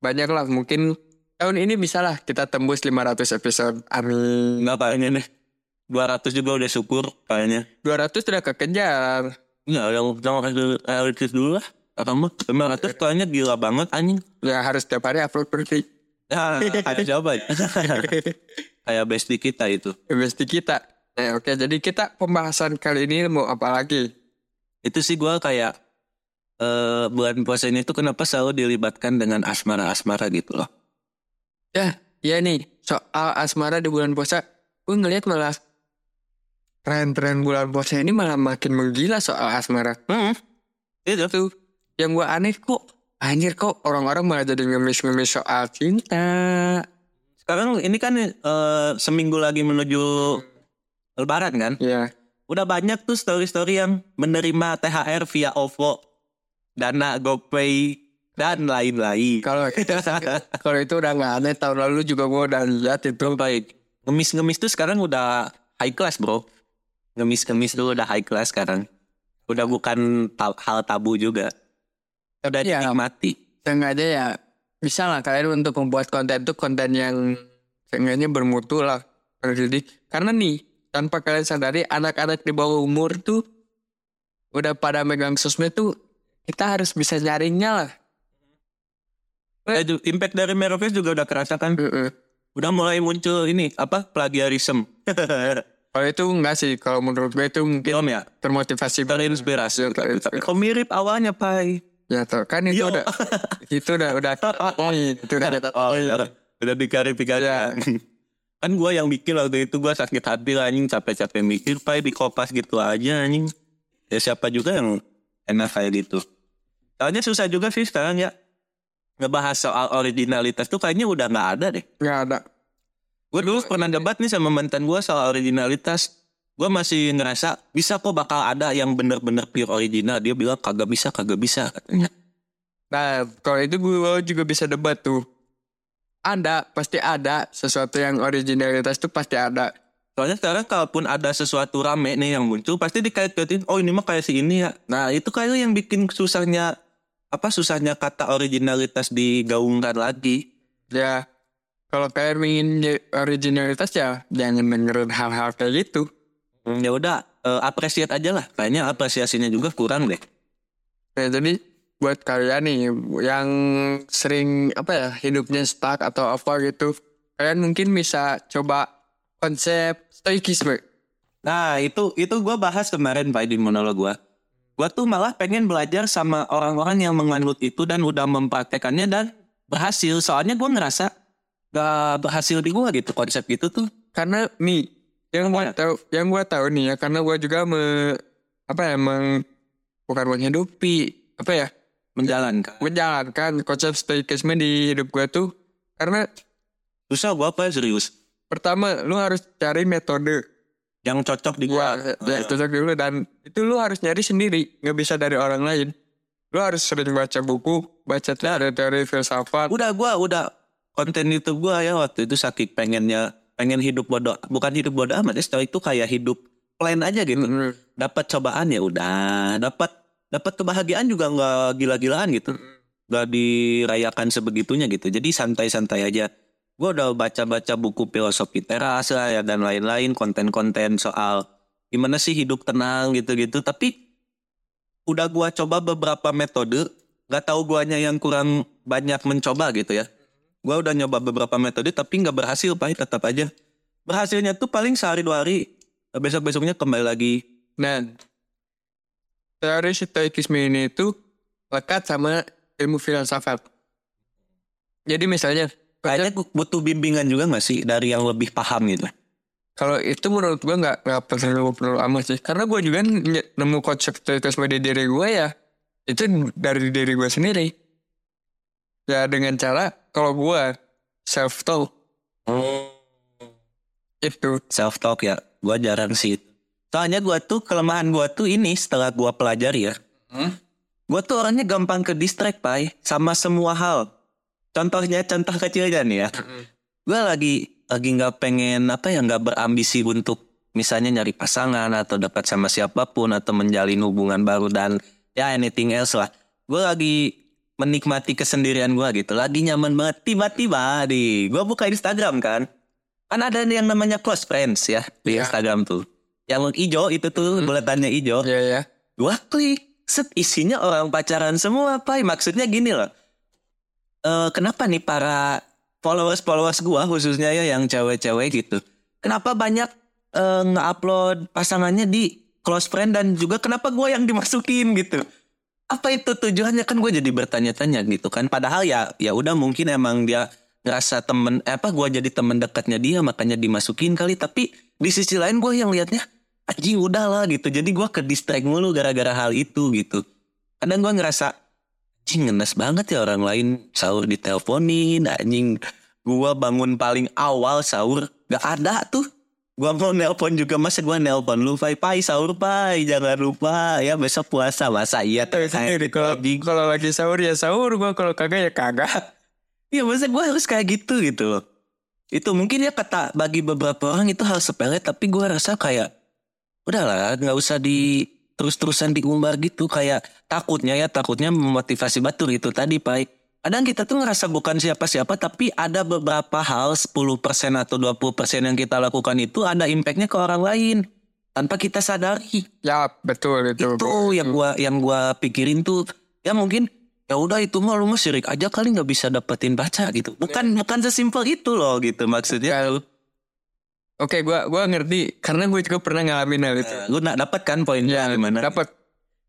Banyak lah mungkin tahun ini bisa lah kita tembus 500 episode. Amin. Enggak kayaknya nih. 200 juga udah syukur kayaknya. 200 sudah kekejar. Enggak, yang yang realistis dulu lah. Apa mah? 500 kayaknya gila banget anjing. Ya harus tiap hari upload berarti. Nah, ada coba. Kayak bestie kita itu. Besti kita. Nah, oke jadi kita pembahasan kali ini mau apa lagi? Itu sih gua kayak eh bulan puasa ini tuh kenapa selalu dilibatkan dengan asmara-asmara gitu loh. Ya, iya nih soal asmara di bulan puasa. Gue ngeliat malah tren-tren bulan puasa ini malah makin menggila soal asmara. Hmm. Itu. Tuh, yang gue aneh kok anjir kok orang-orang malah jadi ngemis-ngemis soal cinta. Sekarang ini kan eh, seminggu lagi menuju lebaran kan. Ya, Udah banyak tuh story-story yang menerima THR via OVO, Dana, GoPay, dan lain-lain. kalau kalau itu udah nggak aneh tahun lalu juga gue udah lihat itu. Baik. Ngemis-ngemis tuh sekarang udah high class bro. Ngemis-ngemis tuh udah high class sekarang. Udah bukan ta- hal tabu juga. Udah Iya. dinikmati. Sengaja ya bisa lah kalian untuk membuat konten tuh konten yang seenggaknya bermutu lah. Jadi karena nih tanpa kalian sadari anak-anak di bawah umur tuh udah pada megang sosmed tuh kita harus bisa nyaringnya lah. Eh, ju- impact dari Merovis juga udah kerasa kan. Heeh. Udah mulai muncul ini apa plagiarism. Kalau itu enggak sih, kalau menurut gue itu mungkin Film ya. termotivasi Terinspirasi. Kok mirip awalnya Pai. Ya tuh kan itu Yo. udah itu udah udah oh itu udah Oh iya. Udah diklarifikasi. Ya. kan gue yang bikin waktu itu gue sakit hati lah anjing capek-capek mikir Pai di kopas gitu aja anjing. Ya siapa juga yang enak kayak gitu. Soalnya susah juga sih sekarang ya. Ngebahas soal originalitas tuh kayaknya udah nggak ada deh. nggak ada. Gue dulu pernah debat nih sama mantan gue soal originalitas. Gue masih ngerasa bisa kok bakal ada yang bener-bener pure original. Dia bilang kagak bisa, kagak bisa katanya. Nah, kalau itu gue juga bisa debat tuh. Ada, pasti ada sesuatu yang originalitas tuh pasti ada. Soalnya sekarang kalaupun ada sesuatu rame nih yang muncul, pasti dikait-kaitin, oh ini mah kayak si ini ya. Nah itu kayak yang bikin susahnya, apa susahnya kata originalitas digaungkan lagi. Ya, kalau kalian ingin originalitas ya jangan dengerin hal-hal kayak gitu. Hmm, ya udah, eh, appreciate aja lah. Kayaknya apresiasinya juga kurang deh. Nah, jadi buat kalian nih yang sering apa ya hidupnya stuck atau apa gitu, kalian mungkin bisa coba konsep stoikisme. Nah itu itu gue bahas kemarin Pak di monolog gue. Gue tuh malah pengen belajar sama orang-orang yang menganut itu dan udah mempraktekannya dan berhasil. Soalnya gue ngerasa gak berhasil di gue gitu konsep itu tuh. Karena nih yang gua tahu, yang gua tahu nih ya, karena gua juga me, apa ya emang bukan menghidupi apa ya Menjalankan. menjalankan konsep stoikisme di hidup gue tuh karena Susah gua apa serius? pertama lu harus cari metode Yang cocok di gua ya, cocok dulu dan itu lu harus nyari sendiri nggak bisa dari orang lain lu harus sering baca buku baca teori-teori filsafat Udah gua udah konten YouTube gua ya waktu itu saking pengennya pengen hidup bodoh bukan hidup bodoh amat ya setelah itu kayak hidup plain aja gitu. Mm, Dapat cobaan ya udah, dapat dapat kebahagiaan juga nggak gila-gilaan gitu. Nggak dirayakan sebegitunya gitu. Jadi santai-santai aja. Gua udah baca-baca buku filosofi teras ya dan lain-lain konten-konten soal gimana sih hidup tenang gitu-gitu. Tapi udah gua coba beberapa metode, nggak tahu guanya yang kurang banyak mencoba gitu ya. Gua udah nyoba beberapa metode tapi nggak berhasil, Pak, tetap aja. Berhasilnya tuh paling sehari dua hari, besok-besoknya kembali lagi. dan teori stoikisme ini itu lekat sama ilmu filsafat jadi misalnya Kayaknya butuh bimbingan juga nggak sih dari yang lebih paham gitu. Kalau itu menurut gue nggak nggak perlu perlu amat sih, karena gue juga nemu konsep stoikisme di diri gue ya itu dari diri gue sendiri. Ya dengan cara kalau gue self talk itu Self talk ya, gua jarang sih. Soalnya gua tuh kelemahan gua tuh ini setelah gua pelajari ya. Gua tuh orangnya gampang ke distract, Pai, sama semua hal. Contohnya contoh kecilnya nih ya. Gue lagi lagi nggak pengen apa ya nggak berambisi untuk misalnya nyari pasangan atau dapat sama siapa pun atau menjalin hubungan baru dan ya anything else lah. Gue lagi menikmati kesendirian gue gitu. Lagi nyaman banget. Tiba-tiba di gue buka Instagram kan. Kan ada yang namanya close friends ya di Iya. Instagram tuh. Yang hijau itu tuh buletannya hijau. ya ya Gua klik, set isinya orang pacaran semua, Pai. Maksudnya gini loh. Eh kenapa nih para followers-followers gua khususnya ya yang cewek-cewek gitu. Kenapa banyak eh, nge-upload pasangannya di close friend dan juga kenapa gua yang dimasukin gitu. Apa itu tujuannya? Kan gue jadi bertanya-tanya gitu kan. Padahal ya ya udah mungkin emang dia ngerasa temen eh, apa gua jadi temen dekatnya dia makanya dimasukin kali. Tapi di sisi lain gue yang liatnya anjing udah lah gitu. Jadi gua ke distract mulu gara-gara hal itu gitu. Kadang gua ngerasa anjing ngenes banget ya orang lain. Sahur diteleponin anjing. Gua bangun paling awal sahur gak ada tuh gua mau nelpon juga masa gua nelpon. Lu pai. Pai sahur pai. Jangan lupa ya. Besok puasa masa iya Tahu sendiri. Kalau kalau lagi sahur ya sahur. Gue kalau kagak ya kagak. Iya masa gue harus kayak gitu gitu loh. Itu mungkin ya kata bagi beberapa orang itu hal sepele tapi gue rasa kayak udahlah nggak usah di terus-terusan diumbar gitu. Kayak takutnya ya takutnya memotivasi batur itu tadi Pai. Kadang kita tuh ngerasa bukan siapa-siapa tapi ada beberapa hal 10% atau 20% yang kita lakukan itu ada impactnya ke orang lain tanpa kita sadari. Ya betul itu. Itu yang gua yang gua pikirin tuh ya mungkin ya udah itu mah lu mah sirik aja kali nggak bisa dapetin baca gitu. Bukan bukan sesimpel itu loh gitu maksudnya. Oke, gua gua ngerti karena gue juga pernah ngalamin hal itu. lu nak dapat kan poinnya gimana? Dapat.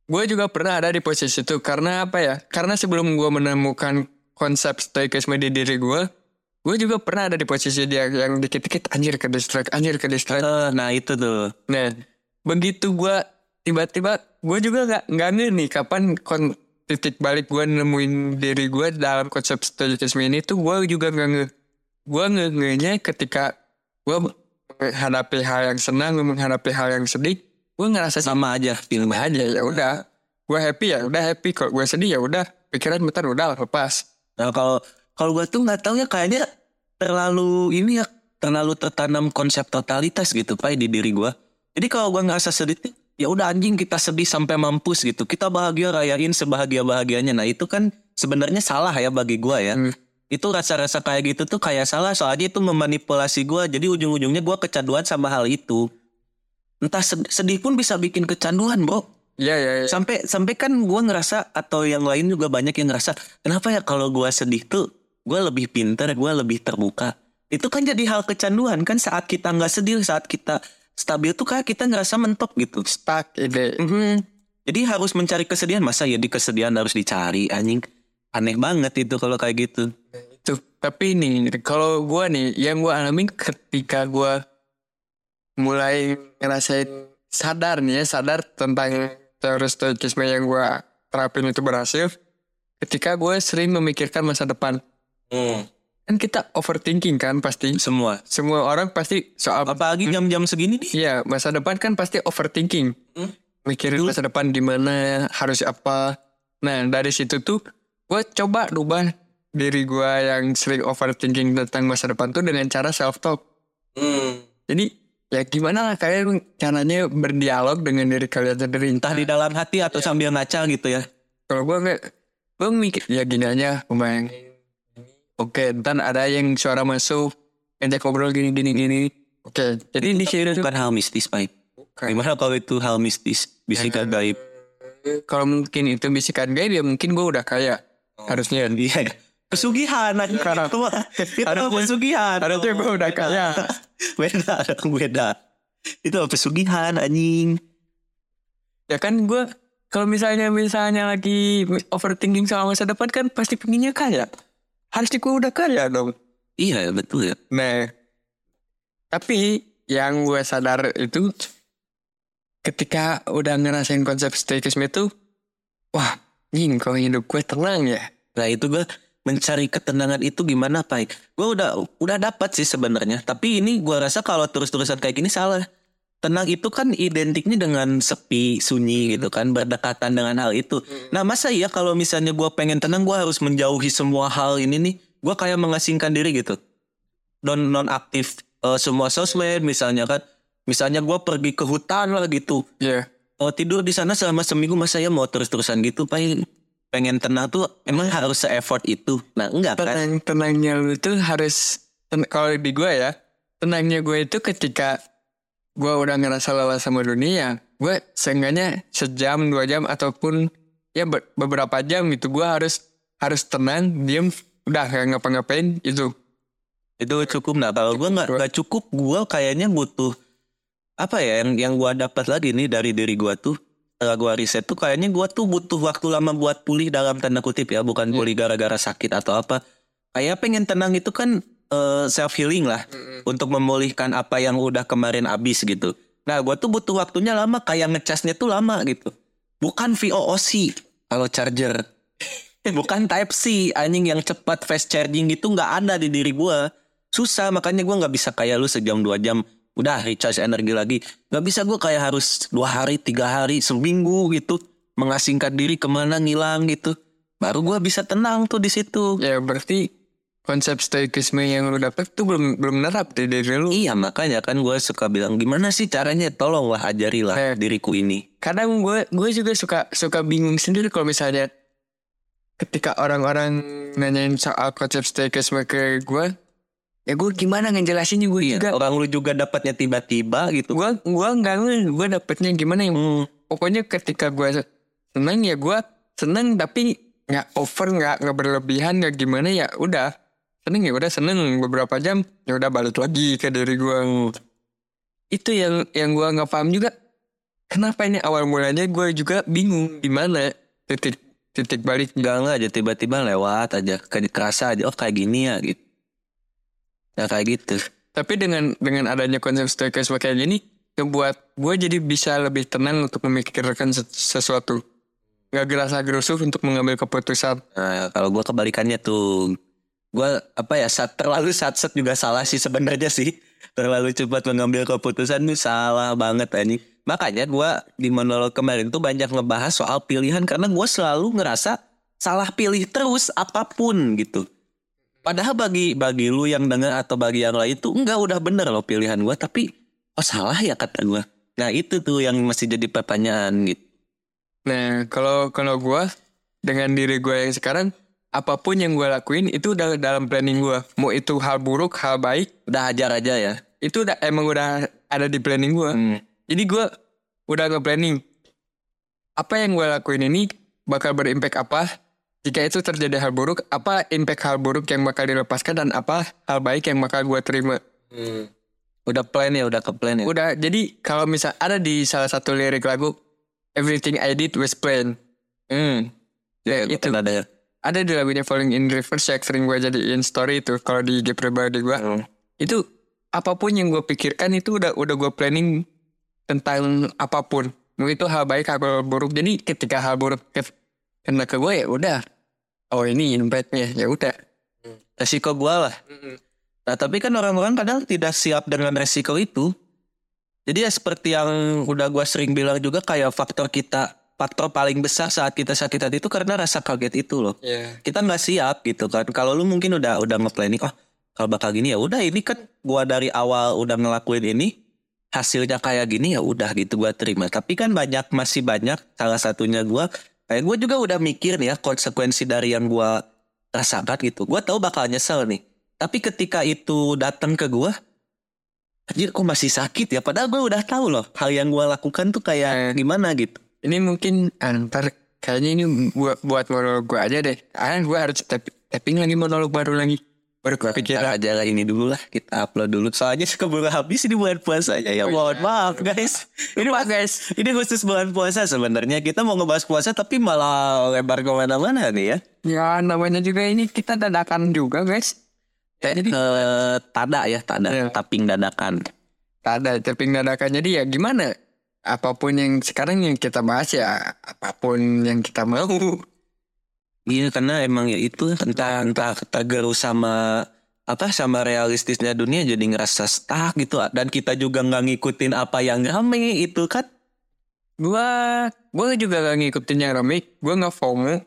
Gue juga pernah ada di posisi itu karena apa ya? Karena sebelum gue menemukan konsep stoikisme di diri gue, gue juga pernah ada di posisi dia yang dikit-dikit anjir ke distract, anjir ke distract. Eh, nah itu tuh Nah, begitu gue tiba-tiba gue juga nggak nggak nge nih kapan kon titik balik gue nemuin diri gue dalam konsep stoikisme ini tuh gue juga nggak nge gue nge ngenya ketika gue menghadapi hal yang senang menghadapi hal yang sedih gue ngerasa sama aja film aja ya udah. Gue happy ya udah happy. Kalau gue sedih ya udah. Pikiran bentar udah lepas. Nah kalau kalau gua tuh nggak tahu ya kayaknya terlalu ini ya terlalu tertanam konsep totalitas gitu pak di diri gua. Jadi kalau gua ngerasa sedih ya udah anjing kita sedih sampai mampus gitu. Kita bahagia rayain sebahagia bahagianya nah itu kan sebenarnya salah ya bagi gua ya. Hmm. itu rasa-rasa kayak gitu tuh kayak salah. Soalnya itu memanipulasi gua. Jadi ujung-ujungnya gua kecanduan sama hal itu entah sed- sedih pun bisa bikin kecanduan bro ya ya, ya. sampai sampai kan gua ngerasa atau yang lain juga banyak yang ngerasa kenapa ya kalau gua sedih tuh gua lebih pintar gua lebih terbuka? Itu kan jadi hal kecanduan kan saat kita nggak sedih saat kita stabil tuh kayak kita ngerasa mentok gitu. Stuck ide Mhm. jadi harus mencari kesedihan. Masa ya di kesedihan harus dicari anjing. Aneh banget itu kalau kayak gitu. Tuh, tapi nih kalau gue nih yang gue alamin ketika gue mulai ngerasain sadar nih ya, sadar tentang teori stoikisme yang gue terapin itu berhasil. Ketika gue sering memikirkan masa depan. Hmm. Kan kita overthinking kan pasti. Semua. Semua orang pasti soal Apalagi jam-jam segini nih. Iya, masa depan kan pasti overthinking. Hmm. Mikirin masa depan gimana, harus apa. Nah, dari situ tuh gue coba rubah diri gue yang sering overthinking tentang masa depan tuh dengan cara self-talk. Hmm. Jadi, ya gimana lah kalian caranya berdialog dengan diri kalian sendiri. Entah di dalam hati atau sambil ngaca gitu ya. Kalau gue nggak, gue mikir, ya gini aja, kebayang. Oke, ntar ada yang suara masuk, ente ngobrol gini, gini, gini. Oke, jadi di sini Bukan hal mistis, Pak. Gimana kalau itu hal mistis? Bisikan gaib. kalau mungkin itu bisikan gaib ya mungkin gue udah kaya harusnya Iya. Pesugihan aja. Karena- Itu mah- Itu Harusnya- pesugihan. harusnya gue udah kaya beda, dong, beda. Itu pesugihan anjing. ya kan gue kalau misalnya misalnya lagi overthinking soal masa depan kan pasti pengennya kaya harusnya gue udah kaya dong Iya, betul ya. nah tapi yang gue sadar itu ketika udah ngerasain konsep stoikisme itu wah ini kalau hidup gue tenang ya Nah, itu gue mencari ketenangan itu gimana, Pak? Gue udah udah dapat sih sebenarnya. Tapi ini gue rasa kalau terus-terusan kayak gini salah. Tenang itu kan identiknya dengan sepi, sunyi gitu kan, berdekatan dengan hal itu. Nah, masa iya kalau misalnya gue pengen tenang, gue harus menjauhi semua hal ini nih. Gue kayak mengasingkan diri gitu. Non nonaktif eh, semua sosmed misalnya kan. Misalnya gue pergi ke hutan lah gitu. ya Oh tidur di sana selama seminggu masa ya mau terus-terusan gitu Pak pengen tenang tuh emang harus se-effort itu. Nah enggak kan? Tenang tenangnya lu tuh harus ten- kalau di gue ya tenangnya gue itu ketika gue udah ngerasa lelah sama dunia gue seenggaknya sejam dua jam ataupun ya be- beberapa jam gitu gue harus harus tenang diem udah gak ngapa-ngapain itu itu cukup. Nah kalau gue nggak nggak cukup gue kayaknya butuh apa ya yang yang gue dapat lagi nih dari diri gue tuh setelah gue riset tuh kayaknya gue tuh butuh waktu lama buat pulih dalam tanda kutip ya bukan pulih gara-gara sakit atau apa. Kayak pengen tenang itu kan self healing lah untuk memulihkan apa yang udah kemarin abis gitu. Nah gue tuh butuh waktunya lama kayak ngecasnya tuh lama gitu. Bukan VOOC kalau charger. Bukan Type C anjing yang cepat fast charging gitu nggak ada di diri gue susah makanya gue nggak bisa kayak lu sejam dua jam udah recharge energi lagi. Nggak bisa gue kayak harus dua hari tiga hari seminggu gitu mengasingkan diri ke mana ngilang gitu. Baru gue bisa tenang tuh di situ. Ya berarti konsep stoikisme yang lu dapet tuh belum belum nerap di diri lu. Iya makanya kan gue suka bilang gimana sih caranya? Tolonglah ajarilah Eh. diriku ini. kadang gue gue juga suka suka bingung sendiri kalau misalnya ketika orang-orang nanyain soal konsep stoikisme ke gue ya gue gimana ngejelasinnya? Gue Iya, juga orang lu juga dapatnya tiba-tiba gitu. Gue gue nggak gue dapetnya gimana yang Hmm. pokoknya ketika gue seneng ya gue seneng tapi nggak over nggak nggak berlebihan nggak gimana ya udah. Seneng ya udah seneng. Beberapa jam ya udah balik lagi ke diri gue itu yang yang gue nggak paham juga. Kenapa ini awal mulanya gue juga bingung gimana? Titik titik balik. Enggak aja tiba-tiba lewat aja kayak kerasa aja oh kayak gini ya gitu ya kayak gitu. Tapi dengan dengan adanya konsep stoikisme kayak gini ngebuat gue jadi bisa lebih tenang untuk memikirkan ses- sesuatu. Nggak gerasa gerusuk untuk mengambil keputusan. Nah kalau gue kebalikannya tuh gue apa ya saat terlalu satset juga salah sih sebenarnya sih. Terlalu cepat mengambil keputusan tuh salah banget ini makanya gue di monolog kemarin tuh banyak ngebahas soal pilihan karena gue selalu ngerasa salah pilih terus apa pun gitu padahal bagi bagi lu yang dengar atau bagi yang lain tuh enggak udah bener loh pilihan gue tapi oh salah ya kata gue nah itu tuh yang masih jadi pertanyaan gitu Nah, kalau kalau gue dengan diri gue yang sekarang, apa pun yang gue lakuin itu udah dalam planning gue. Mau itu hal buruk, hal baik, udah hajar aja ya itu udah emang udah ada di planning gue. Hmm. Jadi gue udah nge-planning apa yang gue lakuin ini bakal berimpact apa. Jika itu terjadi hal buruk, apa impact hal buruk yang bakal dilepaskan dan apa hal baik yang bakal gue terima. udah plan ya udah ke plan ya Udah, jadi kalau misal ada di salah satu lirik lagu, Everything I did was planned. Hmm. Ya, Itu. itu ada ya. ada di lagunya Falling in Reverse yang sering gue jadiin story itu kalau di IG pribadi gue Hmm. itu apa pun yang gue pikirkan itu udah udah gue planning tentang apa pun. Mau itu hal baik hal buruk. Jadi ketika hal buruk ke- kena ke gue ya udah. Oh ini impactnya ya udah. Resiko gua lah. Nah tapi kan orang-orang kadang tidak siap dengan resiko itu. Jadi ya seperti yang udah gua sering bilang juga kayak faktor kita, faktor paling besar saat kita sakit hati itu karena rasa kaget itu loh. Iya. Kita nggak siap gitu kan. Kalau lu mungkin udah udah nge-planning, oh kalau bakal gini ya udah ini kan gua dari awal udah ngelakuin ini hasilnya kayak gini ya udah gitu gua terima. Tapi kan banyak masih banyak salah satunya gua kayak gua juga udah mikir nih ya konsekuensi dari yang gua rasakan gitu. Gua tahu bakal nyesel nih. Tapi ketika itu datang ke gua Anjir kok masih sakit ya Padahal gue udah tahu loh Hal yang gue lakukan tuh kayak gimana gitu Ini mungkin antar kayaknya ini buat buat monolog gue aja deh. Ah gue harus tap- tapping lagi monolog baru lagi. Aja lah ini dulu lah Kita upload dulu Soalnya keburu habis ini bulan puasanya Ya mohon maaf guys Ini Pak guys. Ini khusus bulan puasa sebenarnya Kita mau ngebahas puasa Tapi malah lebar ke mana-mana nih ya Ya namanya juga ini kita dadakan juga guys. Jadi Eh, Tada ya Tada Iya. Tapping dadakan tak ada tapping dadakan. Jadi ya gimana? Apa pun yang sekarang yang kita bahas ya apa pun yang kita mau. Iya karena emang ya itu entah entah tergeru sama apa sama realistisnya dunia jadi ngerasa stuck gitu dan kita juga nggak ngikutin apa yang rame itu kan Gua gua juga gak ngikutin yang rame. Gua nggak FOMO.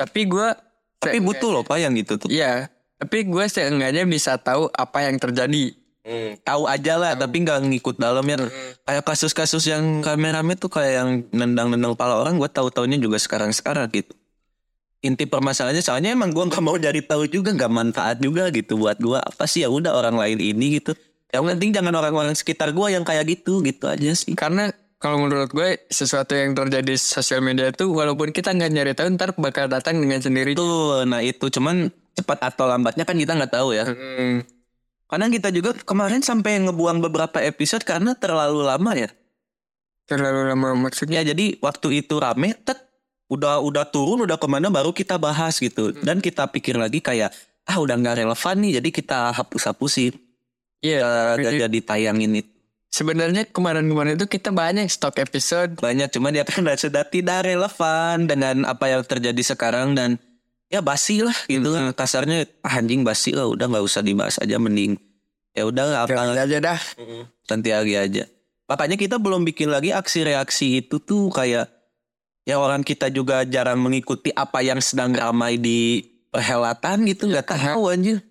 Tapi gua tapi butuh loh pak yang gitu tuh Iya. Tapi gue seenggaknya bisa tahu apa yang terjadi. tahu aja lah tapi nggak ngikut dalamnya kayak kasus-kasus yang rame-rame tuh kayak yang nendang-nendang pala orang gue tahu taunya juga sekarang-sekarang gitu inti permasalahannya soalnya emang gue nggak mau cari tahu juga nggak manfaat juga gitu buat gue apa sih ya udah orang lain ini gitu yang penting jangan orang-orang sekitar gue yang kayak gitu gitu aja sih Karena kalau menurut gue sesuatu yang terjadi di sosial media itu walaupun kita nggak nyari tahu ntar bakal datang dengan sendiri. Tuh, nah itu cuman cepat atau lambatnya kan kita nggak tahu ya. Hmm. Karena kita juga kemarin sampai ngebuang beberapa episode karena terlalu lama ya. Terlalu lama maksudnya. Ya jadi waktu itu rame, tet, udah udah turun, udah ke mana baru kita bahas gitu. Dan kita pikir lagi kayak ah udah nggak relevan nih, jadi kita hapus-hapusin. Iya. Gak jadi tayangin itu. Sebenarnya kemarin-kemarin itu kita banyak stok episode. Banyak cuma dia kan sudah tidak relevan dengan apa yang terjadi sekarang dan ya basi lah gitu Hmm. kasarnya ah, anjing basi lah udah nggak usah dibahas aja mending ya udah apa aja dah. nanti lagi aja. Makanya kita belum bikin lagi aksi reaksi itu tuh kayak ya orang kita juga jarang mengikuti apa yang sedang ramai di perhelatan gitu nggak tahu anjir.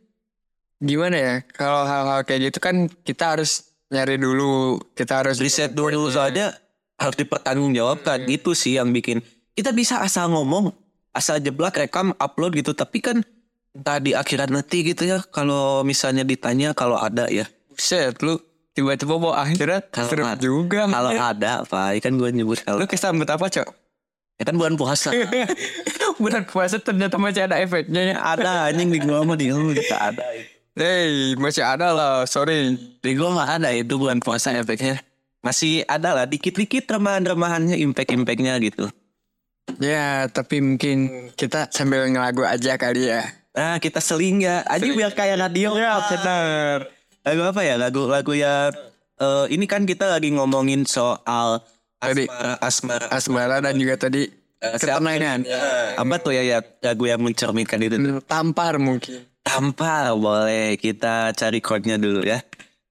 Gimana ya? Kalau hal-hal kayak gitu kan kita harus nyari dulu. Kita harus Riset dulu saja harus dipertanggungjawabkan itu sih yang bikin kita bisa asal ngomong asal jeblak rekam upload gitu tapi kan entah di akhirat nanti gitu ya kalau misalnya ditanya kalau ada ya Set lu tiba-tiba mau akhirat Kalau juga. kalau ada apa kan gue nyebut kalau lu kesambet apa cok? Ya kan bulan puasa Bulan puasa ternyata masih ada efeknya ya. ada anjing di gua mah di lu kita ada. Hey, masih ada lah, sorry. Di gua nggak ada itu bulan puasa efeknya. Masih ada lah dikit-dikit remahan-remahannya impact-impactnya gitu. Ya, tapi mungkin kita sambil ngelagu aja kali ya. Nah kita seling ya, aja biar kayak radio. Ya benar. Lagu apa ya? Lagu-lagu ya. eh, ini kan kita lagi ngomongin soal Tadi. asmara, asmara, Asmara dan juga tadi ketenangan. apa tuh ya, ya lagu yang mencerminkan itu. tuh? Tampar mungkin. Tampar boleh kita cari chordnya dulu ya.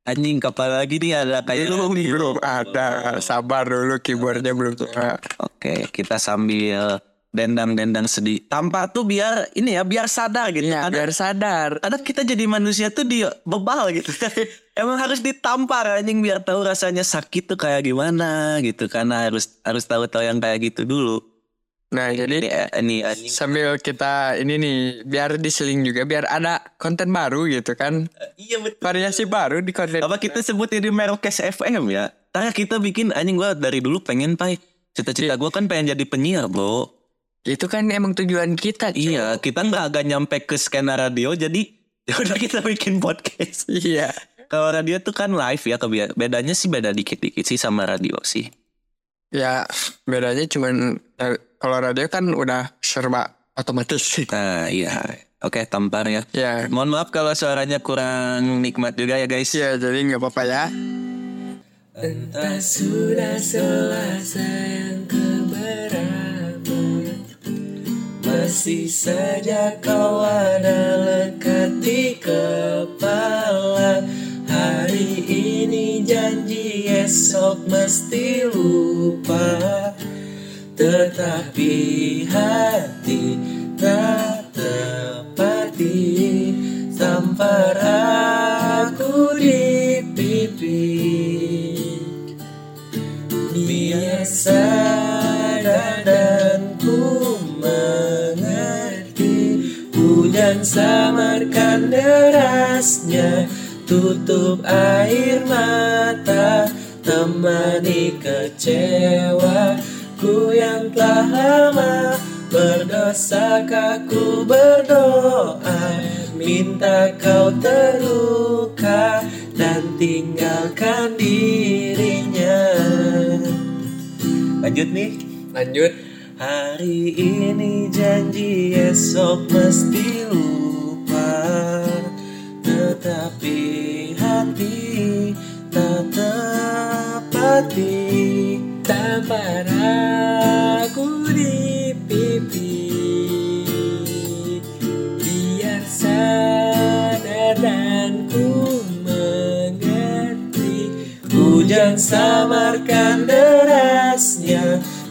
Anjing kapan lagi nih ada kayak Belum, belum ada. Sabar dulu keyboardnya belum ada. Oke, kita sambil dendang-dendang sedih. Tanpa tuh biar ini ya, biar sadar gitu. Ya, biar sadar. ada kita jadi manusia tuh di bebal gitu. Emang harus ditampar anjing biar tahu rasanya sakit tuh kayak gimana gitu. Karena harus harus tahu-tahu yang kayak gitu dulu. Nah, jadi Ini eh, ini sambil kita ini nih biar diseling juga biar ada konten baru gitu kan. Iya betul. Variasi baru di konten. Apa kita sebut ini Merokes FM ya? Tanya kita bikin anjing gua dari dulu pengen pai. Cita-cita gua kan pengen jadi penyiar, Bro. Itu kan emang tujuan kita. Cok. Iya, kita nggak agak nyampe ke skena radio jadi ya udah kita bikin podcast. Iya. Kalau radio tuh kan live ya, kebia- bedanya sih beda dikit-dikit sih sama radio sih. Ya, bedanya cuman eh, kalau radio kan udah serba otomatis sih. Nah, iya. Oke, tampar ya. Ya, Mohon maaf kalau suaranya kurang nikmat juga ya guys. ya jadi nggak apa-apa ya. Entah sudah selesai yang keberapa Masih saja kau ada lekat di kepala. Hari ini janji esok mesti lupa. Tetapi hati tak tepati Tampar aku di pipi Biar sadar Hujan samarkan derasnya. Tutup air mata Temani kecewa. Ku yang telah lama Berdosa ku berdoa. Minta kau terluka Dan tinggalkan dirinya. Lanjut nih. Lanjut. Hari ini janji esok mesti lupa. Tetapi hati tak tepati. Tampar aku di pipi. Biar sadar dan ku mengerti. Hujan samarkan derasnya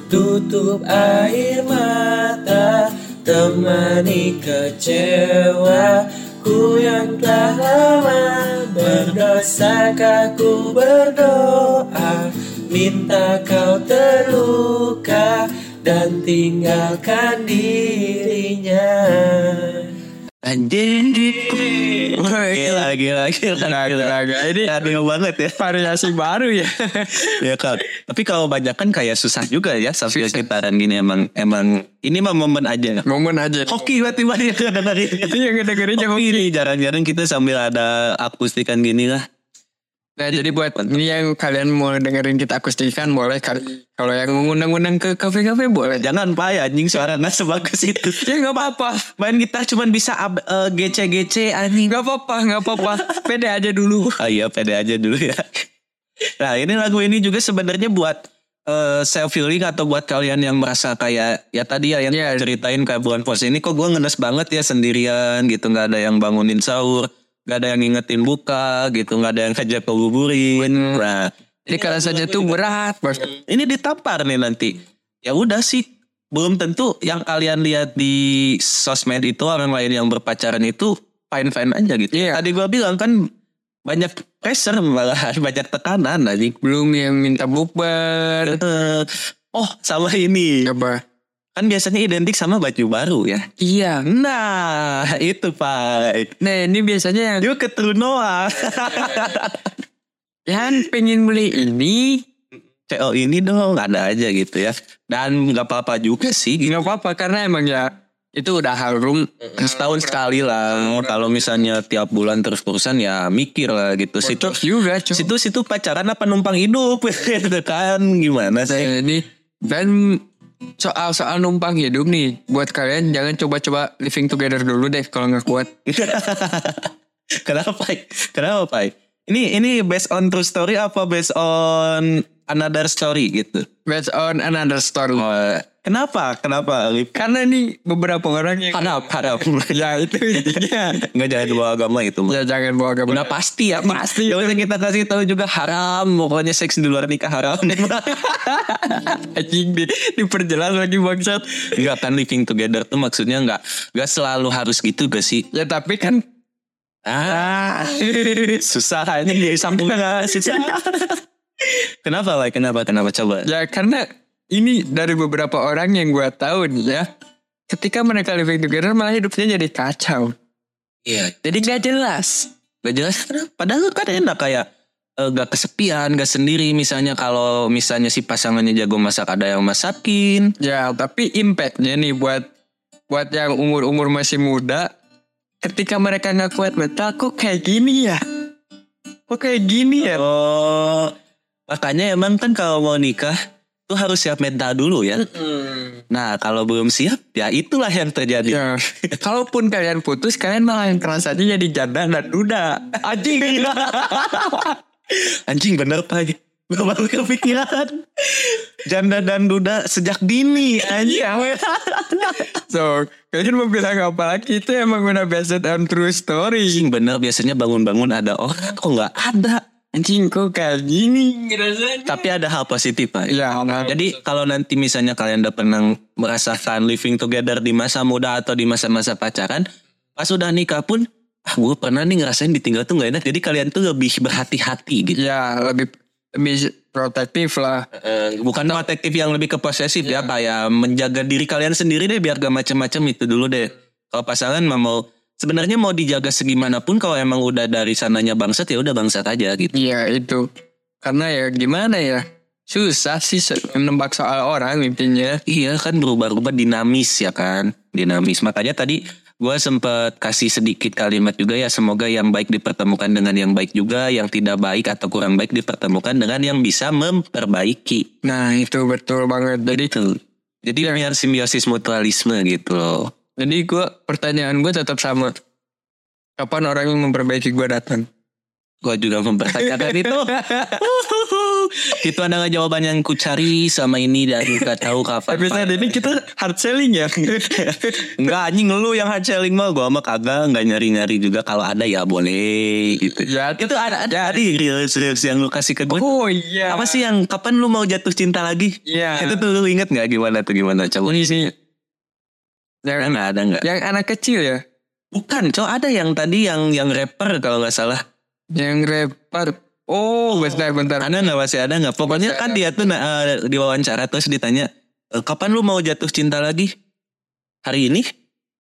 Tutup air mata Temani kecewa Ku yang telah lama Berdosa ku berdoa Minta kau terluka Dan tinggalkan dirinya Anjing Gila gila gila gila Ini Adil banget ya. variasi baru ya. ya kan tapi kalau banyak kan kayak susah juga ya sampai sekitaran gini emang emang ini mah momen aja. Momen aja. hoki dia. Dengerin Itu yang dengerin jangan hoki. nih jarang-jarang kita sambil ada akustikan gini lah Nah jadi buat ini yang kalian mau dengerin kita akustikan boleh kali. Kalau yang mengundang-undang ke kafe-kafe boleh. jangan pak ya anjing suara nggak sebagus itu Ya nggak apa-apa. main kita cuman bisa ab- eh, gece-gece anjing Nggak apa-apa, nggak apa-apa. Pede aja dulu. Ah iya pede aja dulu ya. Nah ini lagu ini juga sebenarnya buat eh, self healing atau buat kalian yang merasa kayak ya tadi ya yang Iya. ceritain kayak bulan puasa ini kok gue ngenes banget ya sendirian gitu nggak ada yang bangunin sahur nggak ada yang ngingetin buka gitu nggak ada yang ngajak kebuburin. Nah Jadi kalau saja tuh berat bos. ini ditampar nih nanti. Ya udah sih belum tentu yang kalian lihat di sosmed itu orang lain yang berpacaran itu fine fine aja gitu. Iya. Tadi gua bilang kan banyak pressure malah banyak tekanan anjing. Belum yang minta bukber. Eh, Oh sama ini Coba. Kan biasanya identik sama baju baru ya. Iya. Nah itu pak. Nah ini biasanya yang Yuk ke Trunoa. yang pengen beli ini CO ini dong ada aja gitu ya. Dan nggak apa-apa juga sih. nggak apa-apa karena emang ya itu udah harum Setahun sekali lah. Kalau misalnya tiap bulan terus terusan ya mikir lah gitu. Situ juga cuy. situ situ pacaran apa numpang hidup gitu kan gimana sih? Ini dan soal soal numpang hidup nih buat kalian jangan coba-coba living together dulu deh kalau nggak kuat. Kenapa? Kenapa? Ini ini based on true story apa based on another story gitu? Based on another story. Oh, kenapa? Kenapa? Lip? Karena nih beberapa orang yang Harap, harap. ya itu intinya. Nggak jangan bawa agama itu. ya jangan bawa agama. Udah pasti ya pasti. Ya udah kita kasih tahu juga haram. Pokoknya seks di luar nikah haram. Anjing di, diperjelas lagi bangsat. Enggak kan living together tuh maksudnya nggak nggak selalu harus gitu gak sih? Ya tapi kan Ah, susah kayaknya jadi sambung nggak susah. Kenapa lah? Kenapa? Kenapa coba? ya karena ini dari beberapa orang yang gua tahu nih ya. Ketika mereka living together malah hidupnya jadi kacau. Iya. Jadi gak jelas. Gak jelas kenapa. Padahal kan enak kayak eh, gak kesepian, gak sendiri. Misalnya kalau misalnya si pasangannya jago masak ada yang masakin. Ya tapi impactnya nih buat buat yang umur-umur masih muda. Ketika mereka nggak kuat mental, kok kayak gini ya? Kok kayak gini ya? Oh, makanya emang kan kalau mau nikah tuh harus siap mental dulu ya. Nah kalau belum siap ya itulah yang terjadi. Ya, kalaupun kalian putus, kalian malah yang keras aja jadi janda dan duda. Anjing. Anjing bener pak. baru kepikiran janda dan duda sejak dini aja So, kalian mau bilang apa lagi? Itu emang udah based on true story. Anjing bener biasanya bangun-bangun ada orang kok nggak ada Anjing kok kayak gini rasanya. tapi ada hal positif pak Ya, nah, Jadi kalau nanti misalnya kalian udah pernah merasakan living together di masa muda atau di masa-masa pacaran, pas udah nikah pun, ah gue pernah nih ngerasain ditinggal tuh gak enak. Jadi kalian tuh lebih berhati-hati gitu. ya lebih lebih protektif lah. Eh, bukan protektif yang lebih ke posesif ya, kayak menjaga diri kalian sendiri deh biar gak macem-macem itu dulu deh. Kalau pasangan mah mau sebenarnya mau dijaga segimanapun kalau emang udah dari sananya bangsat ya udah bangsat aja gitu. Iya itu. Karena ya gimana ya? Susah sih menebak soal orang intinya. Iya kan berubah-ubah dinamis ya kan Dinamis Makanya tadi gue sempet kasih sedikit kalimat juga ya Semoga yang baik dipertemukan dengan yang baik juga Yang tidak baik atau kurang baik dipertemukan dengan yang bisa memperbaiki Nah itu betul banget. Jadi Itu Jadi biar simbiosis mutualisme gitu loh jadi gue pertanyaan gue tetap sama. Kapan orang yang memperbaiki gue datang? Gue juga mempertanyakan itu Itu adalah jawaban yang ku cari sama ini Dan gak tahu kapan Episode ini kita hard selling ya. Enggak anjing lu yang hard selling mah Gue mah kagak Gak nyari-nyari juga Kalau ada ya boleh gitu ya, Itu ada ada di reels reels yang lu kasih ke gue. oh iya. Apa sih yang kapan lu mau jatuh cinta lagi? Iya. Itu tuh lu inget nggak gimana tuh gimana coba? Ini sih. Yang, Kan ada nggak? yang anak kecil ya. Bukan, cow ada yang tadi yang yang rapper kalau nggak salah. Yang rapper. Oh, bentar, bentar. Ada nggak masih ada nggak? Pokoknya kan ada. dia tuh nah, eh, di wawancara terus ditanya, "Eh, kapan lu mau jatuh cinta lagi? Hari ini?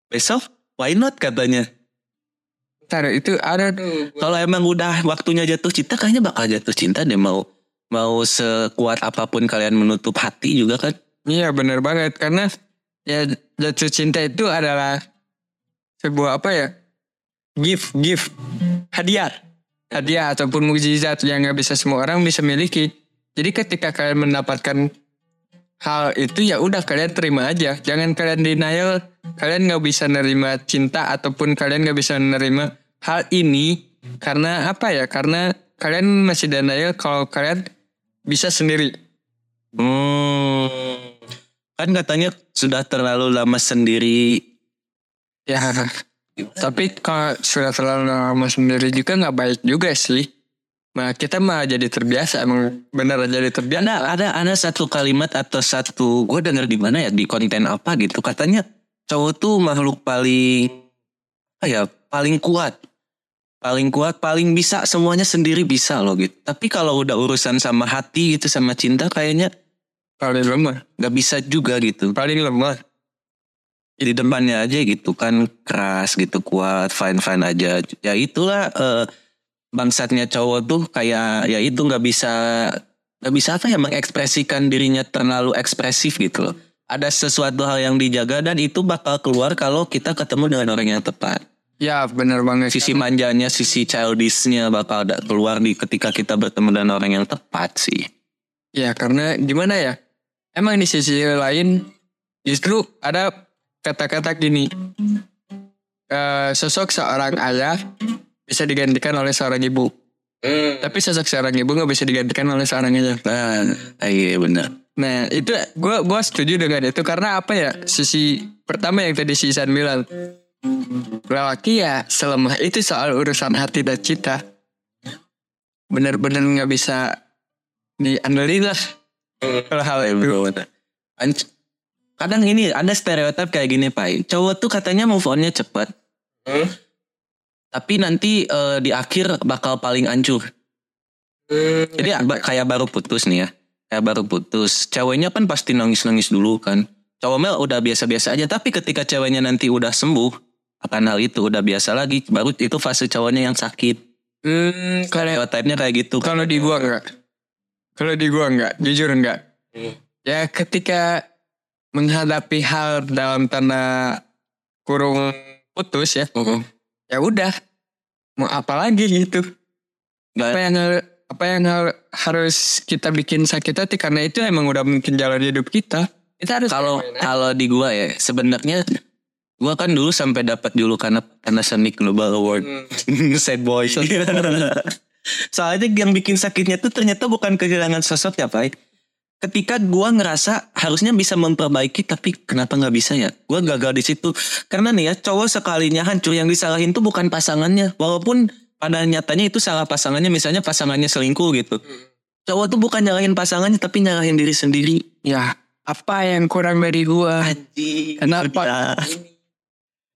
Besok? Why not katanya? Bentar, itu ada tuh. Kalau emang udah waktunya jatuh cinta, kayaknya bakal jatuh cinta deh mau mau sekuat apa pun kalian menutup hati juga kan. Iya benar banget karena ya jatuh cinta itu adalah sebuah apa ya gift gift hadiah hadiah ataupun mukjizat yang nggak bisa semua orang bisa miliki. Jadi ketika kalian mendapatkan hal itu ya udah kalian terima aja. Jangan kalian denial. Kalian nggak bisa nerima cinta ataupun kalian nggak bisa nerima hal ini karena apa ya? Karena kalian masih denial kalau kalian bisa sendiri. Hmm. Kan katanya sudah terlalu lama sendiri. Ya, tapi kalau sudah terlalu lama sendiri juga nggak baik juga sih. Nah, kita mah jadi terbiasa emang benar jadi terbiasa. Ada ada ada satu kalimat atau satu gue denger di mana ya di konten apa gitu katanya cowok tuh makhluk paling apa ya paling kuat paling kuat paling bisa semuanya sendiri bisa loh gitu tapi kalau udah urusan sama hati gitu sama cinta kayaknya Paling lemah, nggak bisa juga gitu paling lemah. di depannya aja gitu kan keras gitu kuat fine fine aja ya itulah eh, bangsatnya cowok tuh kayak ya itu nggak bisa nggak bisa apa ya mengekspresikan dirinya terlalu ekspresif gitu loh ada sesuatu hal yang dijaga dan itu bakal keluar kalau kita ketemu dengan orang yang tepat Ya benar banget. sisi manjanya sisi childishnya bakal ada keluar di ketika kita bertemu dengan orang yang tepat sih Ya karena gimana ya? Emang di sisi lain justru ada kata-kata gini. eh, sosok seorang ayah bisa digantikan oleh seorang ibu. Tapi sosok seorang ibu nggak bisa digantikan oleh seorang ayah. nah iya benar. Nah itu gue gua setuju dengan itu. Karena apa ya? Sisi pertama yang tadi si Isan bilang. Lelaki ya selemah itu soal urusan hati dan cinta bener-bener nggak bisa diandelin lah hal itu. Anc- kadang ini ada stereotip kayak gini pak. Cowok tuh katanya move onnya cepet tapi nanti eh, di akhir bakal paling ancur jadi ba- kayak baru putus nih ya. Kayak baru putus. Ceweknya kan pasti nangis nangis dulu kan. Cowok mel udah biasa biasa aja. Tapi ketika ceweknya nanti udah sembuh akan hal itu. Udah biasa lagi. Baru itu fase cowoknya yang sakit. Hmm, kalau stereotipnya kayak gitu. kalau di gua enggak kalau di gua enggak jujur enggak ya ketika menghadapi hal dalam tanda kurung putus ya ya udah. Mau apa lagi gitu? Nggak- apa yang apa yang harus kita bikin sakit hati? Karena itu emang udah mungkin jalan hidup kita. Kita harus kalau kalau di gua ya sebenarnya gua kan dulu sampai dapat julukan Panasonic Global Award. Sad boy Soalnya yang bikin sakitnya tuh ternyata bukan kehilangan sosok ya Pak. Ketika gua ngerasa harusnya bisa memperbaiki tapi kenapa nggak bisa ya? Gua gagal di situ. Karena nih ya cowok sekalinya hancur yang disalahin tuh bukan pasangannya. Walaupun pada nyatanya itu salah pasangannya misalnya pasangannya selingkuh gitu. Cowok tuh bukan nyalahin pasangannya tapi nyalahin diri sendiri. Ya, apa yang kurang dari gua? Anjing. Kenapa?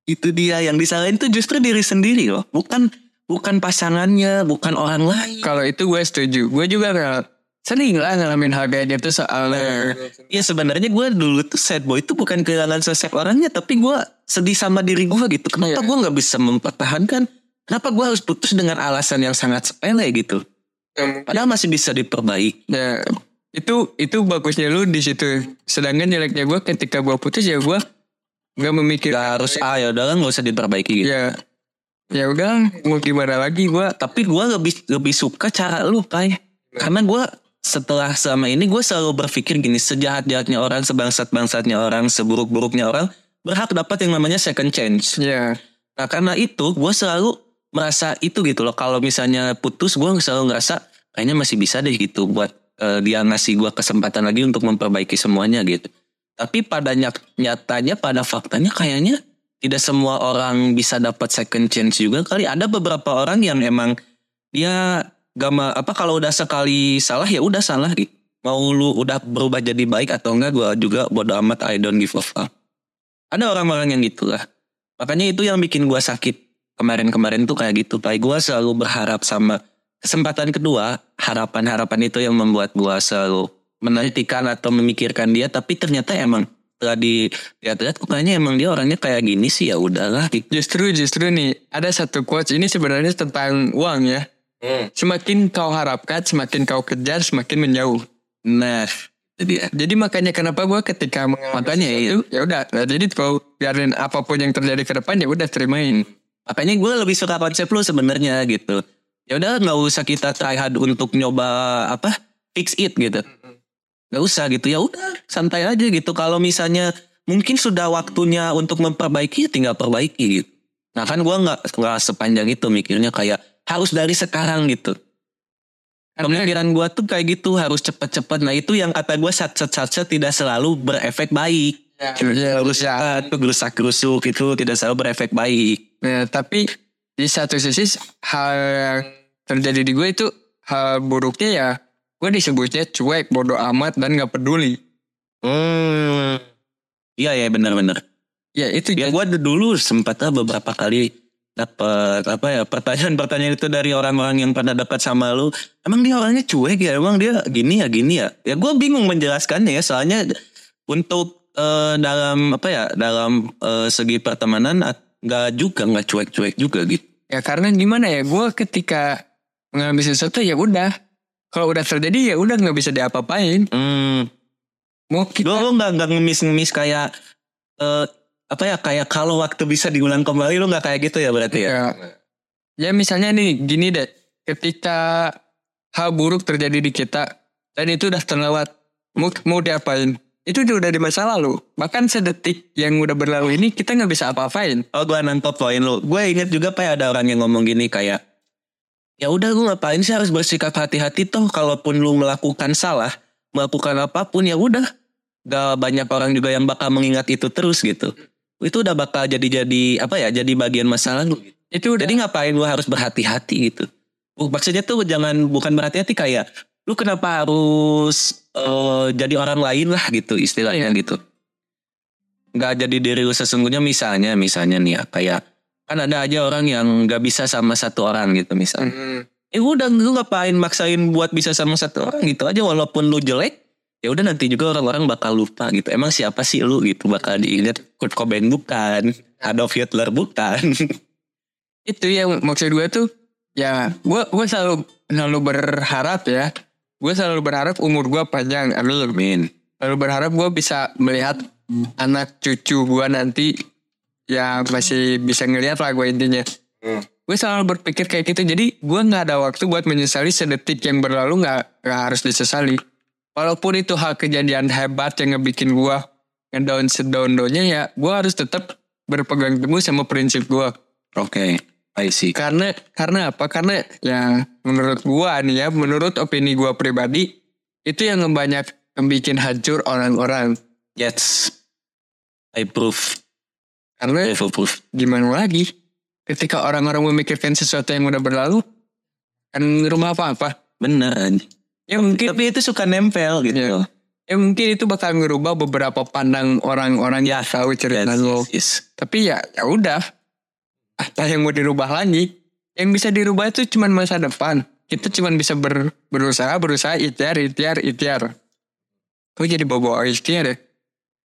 Itu dia yang disalahin tuh justru diri sendiri loh. Bukan bukan pasangannya, bukan orang lain. Kalau itu gue setuju. Gue juga nggak sering lah ngalamin hal kayak gitu soalnya. Iya sebenarnya gue dulu tuh sad boy itu bukan kehilangan sosok orangnya tapi gue sedih sama diri gue gitu. Kenapa Iya. gue nggak bisa mempertahankan? Kenapa gue harus putus dengan alasan yang sangat sepele gitu? Padahal masih bisa diperbaiki. Ya, itu itu bagusnya lu di situ. Sedangkan jeleknya gue ketika gue putus ya gue nggak memikir Gak harus ah ya udah nggak usah diperbaiki gitu. ya ya udah mau gimana lagi gue Tapi gue lebih lebih suka cara lu Pai. Karena gue setelah selama ini gue selalu berpikir gini sejahat-jahatnya orang, sebangsat-bangsatnya orang, seburuk-buruknya orang berhak dapat yang namanya second chance. ya Nah karena itu gue selalu merasa itu gitu loh. Kalau misalnya putus gue selalu ngerasa kayaknya masih bisa deh gitu buat eh, dia ngasih gue kesempatan lagi untuk memperbaiki semuanya gitu. Tapi pada nyat- nyatanya pada faktanya kayaknya tidak semua orang bisa dapat second chance juga kali. Ada beberapa orang yang emang dia gak ma- apa kalau udah sekali salah ya udah salah gitu. Mau lu udah berubah jadi baik atau enggak gue juga bodo amat I don't give a fuck. Ada orang-orang yang gitu lah. Makanya itu yang bikin gue sakit kemarin-kemarin tuh kayak gitu. Pak gue selalu berharap sama kesempatan kedua, harapan-harapan itu yang membuat gue selalu menantikan atau memikirkan dia. Tapi ternyata emang setelah dilihat-lihat kok kayaknya emang dia orangnya kayak gini sih ya udahlah. gitu. justru justru nih ada satu quotes ini sebenarnya tentang uang ya. Semakin kau harapkan, semakin kau kejar, semakin menjauh. Nah, itu dia. Jadi makanya kenapa gue ketika Makanya sesuatu, ya udah. Nah, jadi kau biarin apa pun yang terjadi ke depan ya udah terimain. Makanya gue lebih suka konsep lu sebenarnya gitu. Ya udah nggak usah kita try hard untuk nyoba apa fix it gitu. Nggak usah gitu ya udah santai aja gitu. Kalau misalnya mungkin sudah waktunya untuk memperbaiki ya tinggal perbaiki gitu. Nah kan gue nggak nggak sepanjang itu mikirnya kayak harus dari sekarang gitu. Pemikiran gue tuh kayak gitu harus cepet-cepet. Nah itu yang kata gue sat-sat-sat tidak selalu berefek baik. Ya, Harus ya. itu gerusak gerusuk itu tidak selalu berefek baik. Nah, tapi di satu sisi hal yang terjadi di gue itu hal buruknya ya gue disebutnya cuek, bodoh amat dan gak peduli. Hmm. Iya ya benar-benar. Ya itu Ya gue dulu sempat lah beberapa kali dapat apa ya pertanyaan-pertanyaan itu dari orang-orang yang pada dekat sama lu. Emang dia orangnya cuek ya? Emang dia gini ya gini ya? Ya gue bingung menjelaskannya ya. Soalnya untuk eh, dalam apa ya dalam eh, segi pertemanan nggak juga nggak cuek-cuek juga gitu. ya karena gimana ya gue ketika mengalami sesuatu ya udah kalau udah terjadi ya udah nggak bisa diapa-apain. Hmm. Mau kita lu nggak nggak ngemis-ngemis kayak eh, apa ya kayak kalau waktu bisa diulang kembali lu nggak kayak gitu ya berarti ya? ya, ya misalnya nih gini deh ketika hal buruk terjadi di kita dan itu udah terlewat mau mau diapain itu udah di masa lalu bahkan sedetik yang udah berlalu ini kita nggak bisa apa-apain Oh gue nangkep poin lu. Gue inget juga pak ada orang yang ngomong gini kayak ya udah lu ngapain sih harus bersikap hati-hati toh kalaupun lu melakukan salah melakukan apa pun ya udah. Gak banyak orang juga yang bakal mengingat itu terus gitu. Itu udah bakal jadi jadi apa ya jadi bagian masa lalu itu udah. Jadi ngapain lu harus berhati-hati gitu? Maksudnya tuh jangan bukan berhati-hati kayak lu kenapa harus eh, jadi orang lain lah gitu istilahnya gitu. Nggak jadi diri lu sesungguhnya misalnya misalnya nih ya kayak kan ada aja orang yang nggak bisa sama satu orang gitu misalnya Hmm. eh udah lu ngapain maksain buat bisa sama satu orang gitu aja walaupun lu jelek ya udah nanti juga orang-orang bakal lupa gitu. Emang siapa sih lu gitu bakal diingat Kurt Cobain bukan Adolf Hitler bukan. Itu yang maksud gue tuh ya gue gue selalu selalu berharap ya gue selalu berharap umur gue panjang amin Amin. Selalu berharap gue bisa melihat anak cucu gue nanti ya masih bisa ngelihat lah gue intinya gue selalu berpikir kayak gitu jadi gue nggak ada waktu buat menyesali sedetik yang berlalu nggak nggak harus disesali walaupun itu hal kejadian hebat yang ngebikin gue ngedown sedown-downnya ya gue harus tetap berpegang teguh sama prinsip gue oke I see. Karena karena apa? Karena ya menurut gua nih ya, menurut opini gua pribadi itu yang ngebanyak membikin hancur orang-orang. Yes. I prove. Karena proof. gimana lagi? Ketika orang-orang memikirkan sesuatu yang udah berlalu, kan rumah apa-apa. Bener. Ya mungkin Tapi itu suka nempel gitu. Iya. ya mungkin itu bakal ngerubah beberapa pandang orang-orang yang tahu cerita Yes, lo. yes, yes. Tapi ya ya udah. Apa yang mau dirubah lagi? Yang bisa dirubah itu cuma masa depan. Kita cuma bisa ber- berusaha, berusaha, ikhtiar, ikhtiar, ikhtiar. Kok jadi bawa ikhtiar ya?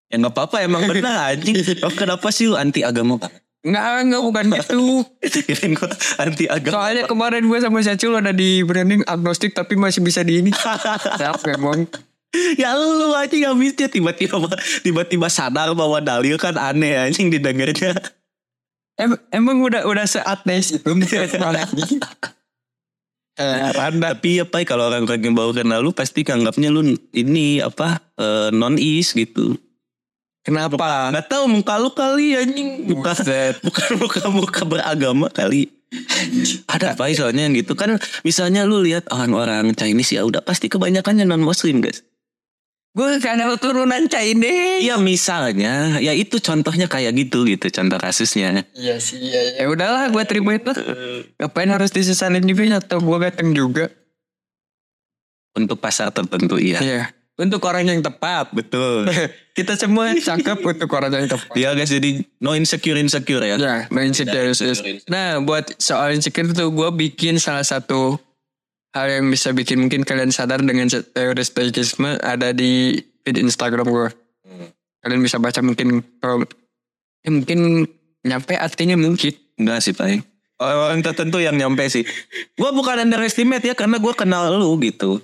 Ya nggak apa-apa emang benar anjing. Oh, kenapa sih lu anti agama Pak? Enggak, enggak bukan gitu. Kirain gua anti agama. Soalnya kemarin gue sama Syacul ada di branding agnostik tapi masih bisa di ini. Siap emang. ya lu anjing habisnya tiba-tiba tiba-tiba sadar bahwa dalil kan aneh anjing didengarnya. Em- emang udah udah seateis itu Eh, Randa. Tapi apa ya kalau orang-orang yang baru kenal lu pasti anggapnya lu ini apa non is gitu. Kenapa? Gak tahu muka lu kali anjing muka Buset. bukan muka muka beragama kali. Ada apa ya, soalnya yang gitu kan misalnya lu lihat orang-orang Chinese ya udah pasti kebanyakannya non muslim guys. Gue karena turunan Chinese. Iya misalnya ya itu contohnya kayak gitu gitu contoh kasusnya. Iya sih, iya. Ya udahlah, gue terima itu. Ngapain harus disesalin juga atau gue ganteng juga? Untuk pasar tertentu iya. Iya. Untuk orang yang tepat. Betul. Kita semua cakep untuk orang yang tepat. Iya guys jadi no insecure insecure ya. Ya, no insecure. Nah, buat soal insecure tuh gue bikin salah satu hal yang bisa bikin mungkin kalian sadar dengan teori stoicisme ada di feed Instagram gue. Kalian bisa baca mungkin kalau ya mungkin nyampe artinya mungkin. Enggak sih Pak. Orang tertentu yang nyampe sih. Gue bukan underestimate ya karena gue kenal lu gitu.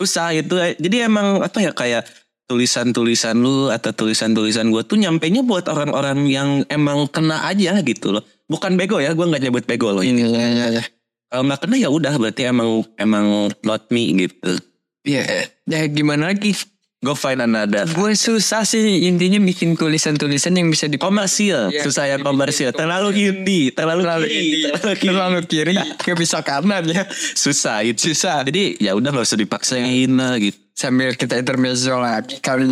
Susah itu. Jadi emang apa ya kayak tulisan-tulisan lu atau tulisan-tulisan gue tuh nyampenya buat orang-orang yang emang kena aja gitu loh. Bukan bego ya, gue nggak nyebut bego loh. Ini ya ya ya. Kalau nggak kena ya udah berarti emang emang not me gitu. Ya, ya gimana lagi? Go find another. Gue susah sih intinya bikin tulisan-tulisan yang bisa di Komersil, Iya. susah yang komersil. Terlalu indie, terlalu terlalu kiri, terlalu kiri. terlalu kiri gak bisa kanan ya Susah itu. Susah. Jadi ya udah nggak usah dipaksain lah gitu. sambil kita intermezzo lagi kali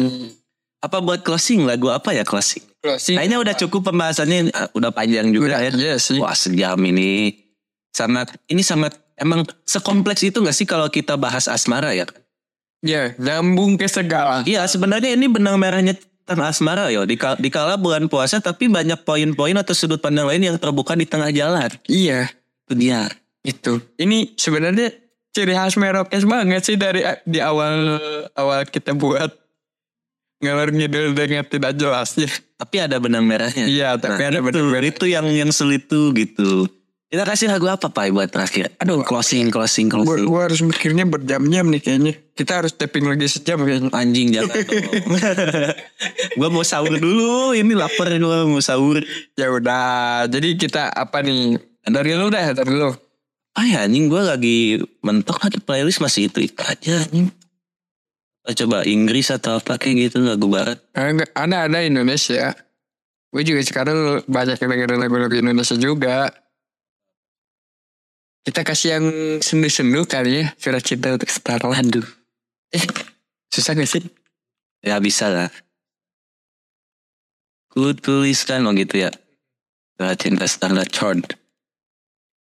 Apa buat closing lagu apa ya closing? closing Kayaknya udah cukup pembahasannya ah, udah panjang juga udah ya. iya sih Wah sejam ini sangat ini sangat emang sekompleks itu gak sih kalau kita bahas asmara ya? Ya nyambung ke segala Iya sebenarnya ini benang merahnya tentang asmara yo. Di, di kala bulan puasa tapi banyak poin-poin atau sudut pandang lain yang terbuka di tengah jalan. iya Itu dia. itu ini sebenarnya ciri khas merokes banget sih dari di awal awal kita buat ngalor ngidul dengan tidak jelasnya Tapi ada benang merahnya. iya tapi ada itu, benar itu yang yang sulit tuh gitu. Kita kasih lagu apa Pak buat terakhir? Aduh closing closing closing. gue harus mikirnya berjam-jam nih kayaknya kita harus tapping lagi sejam kayaknya Anjing jangan. gue mau sahur dulu. Ini lapar gue mau sahur. ya udah jadi kita apa nih dari lu dah dari lu Ah ya anjing gue lagi mentok di playlist masih itu, itu aja anjing. Kita Coba Inggris atau apa kayak gitu lagu barat. Ada ada Indonesia. Gue juga sekarang banyak yang dengerin lagu-lagu Indonesia juga. Kita kasih yang sendu-sendu kali ya. Surat cinta untuk setara. Aduh. Eh, susah gak sih? Ya bisa lah. Ku tuliskan oh gitu ya. Surat cinta standar chord.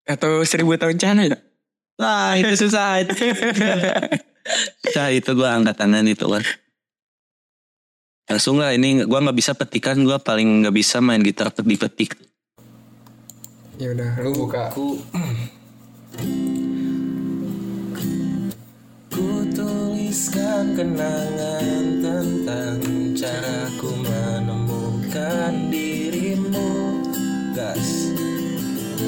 Atau seribu tahun cana ya? Nah itu susah itu. Nah itu gue angkat tangan itu kan. Langsung lah ini gue nggak bisa petikan gue paling nggak bisa main gitar petik-petik. Ya udah, lu buka. Ku Ku tuliskan kenangan tentang caraku menemukan dirimu Gas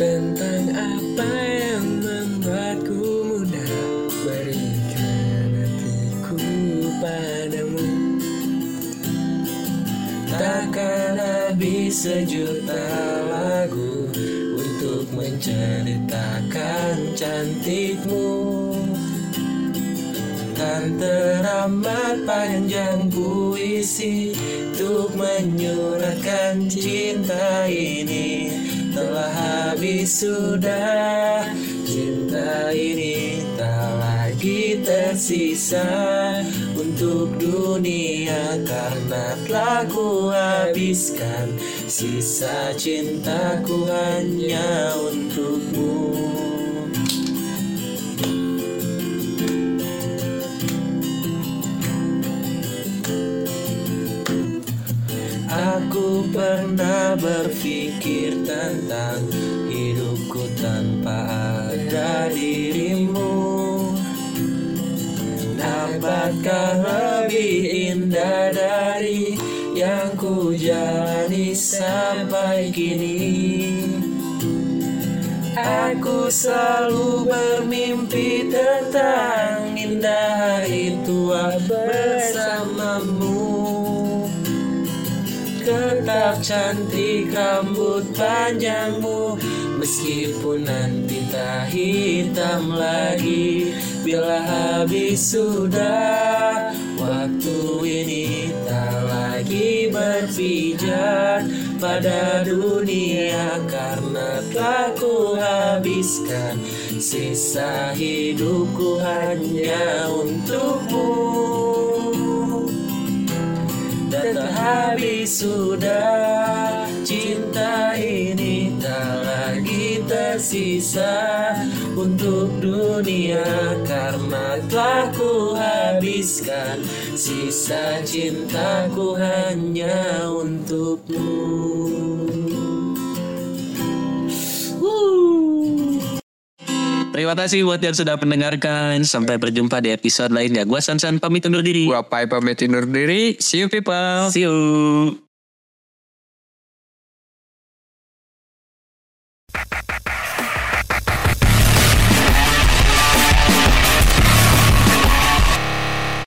Tentang apa yang membuatku mudah berikan hatiku padamu. Takkan habis sejuta lagu menceritakan cantikmu. Kan teramat panjang puisi Untuk menyuratkan cinta ini. Telah habis sudah Cinta ini tak lagi tersisa Untuk dunia karena telah ku habiskan Sisa cintaku hanya untukmu. Aku pernah berpikir tentang hidupku tanpa ada dirimu. Dapatkah lebih indah dari ku jalani sampai kini. Aku selalu bermimpi tentang indah tua bersamamu. Tetap cantik rambut panjangmu Meskipun nanti tak hitam lagi. Bila habis sudah Waktu ini berpijak Pada dunia Karena telah ku habiskan Sisa hidupku hanya untukmu. Dan tak habis sudah Cinta ini tak lagi tersisa Untuk dunia karena telah ku habiskan Sisa cintaku hanya untukmu Terima kasih buat yang sudah mendengarkan. Sampai berjumpa di episode lainnya. Gua Sansan pamit undur diri. Gua Pai pamit undur diri. See you people. See you.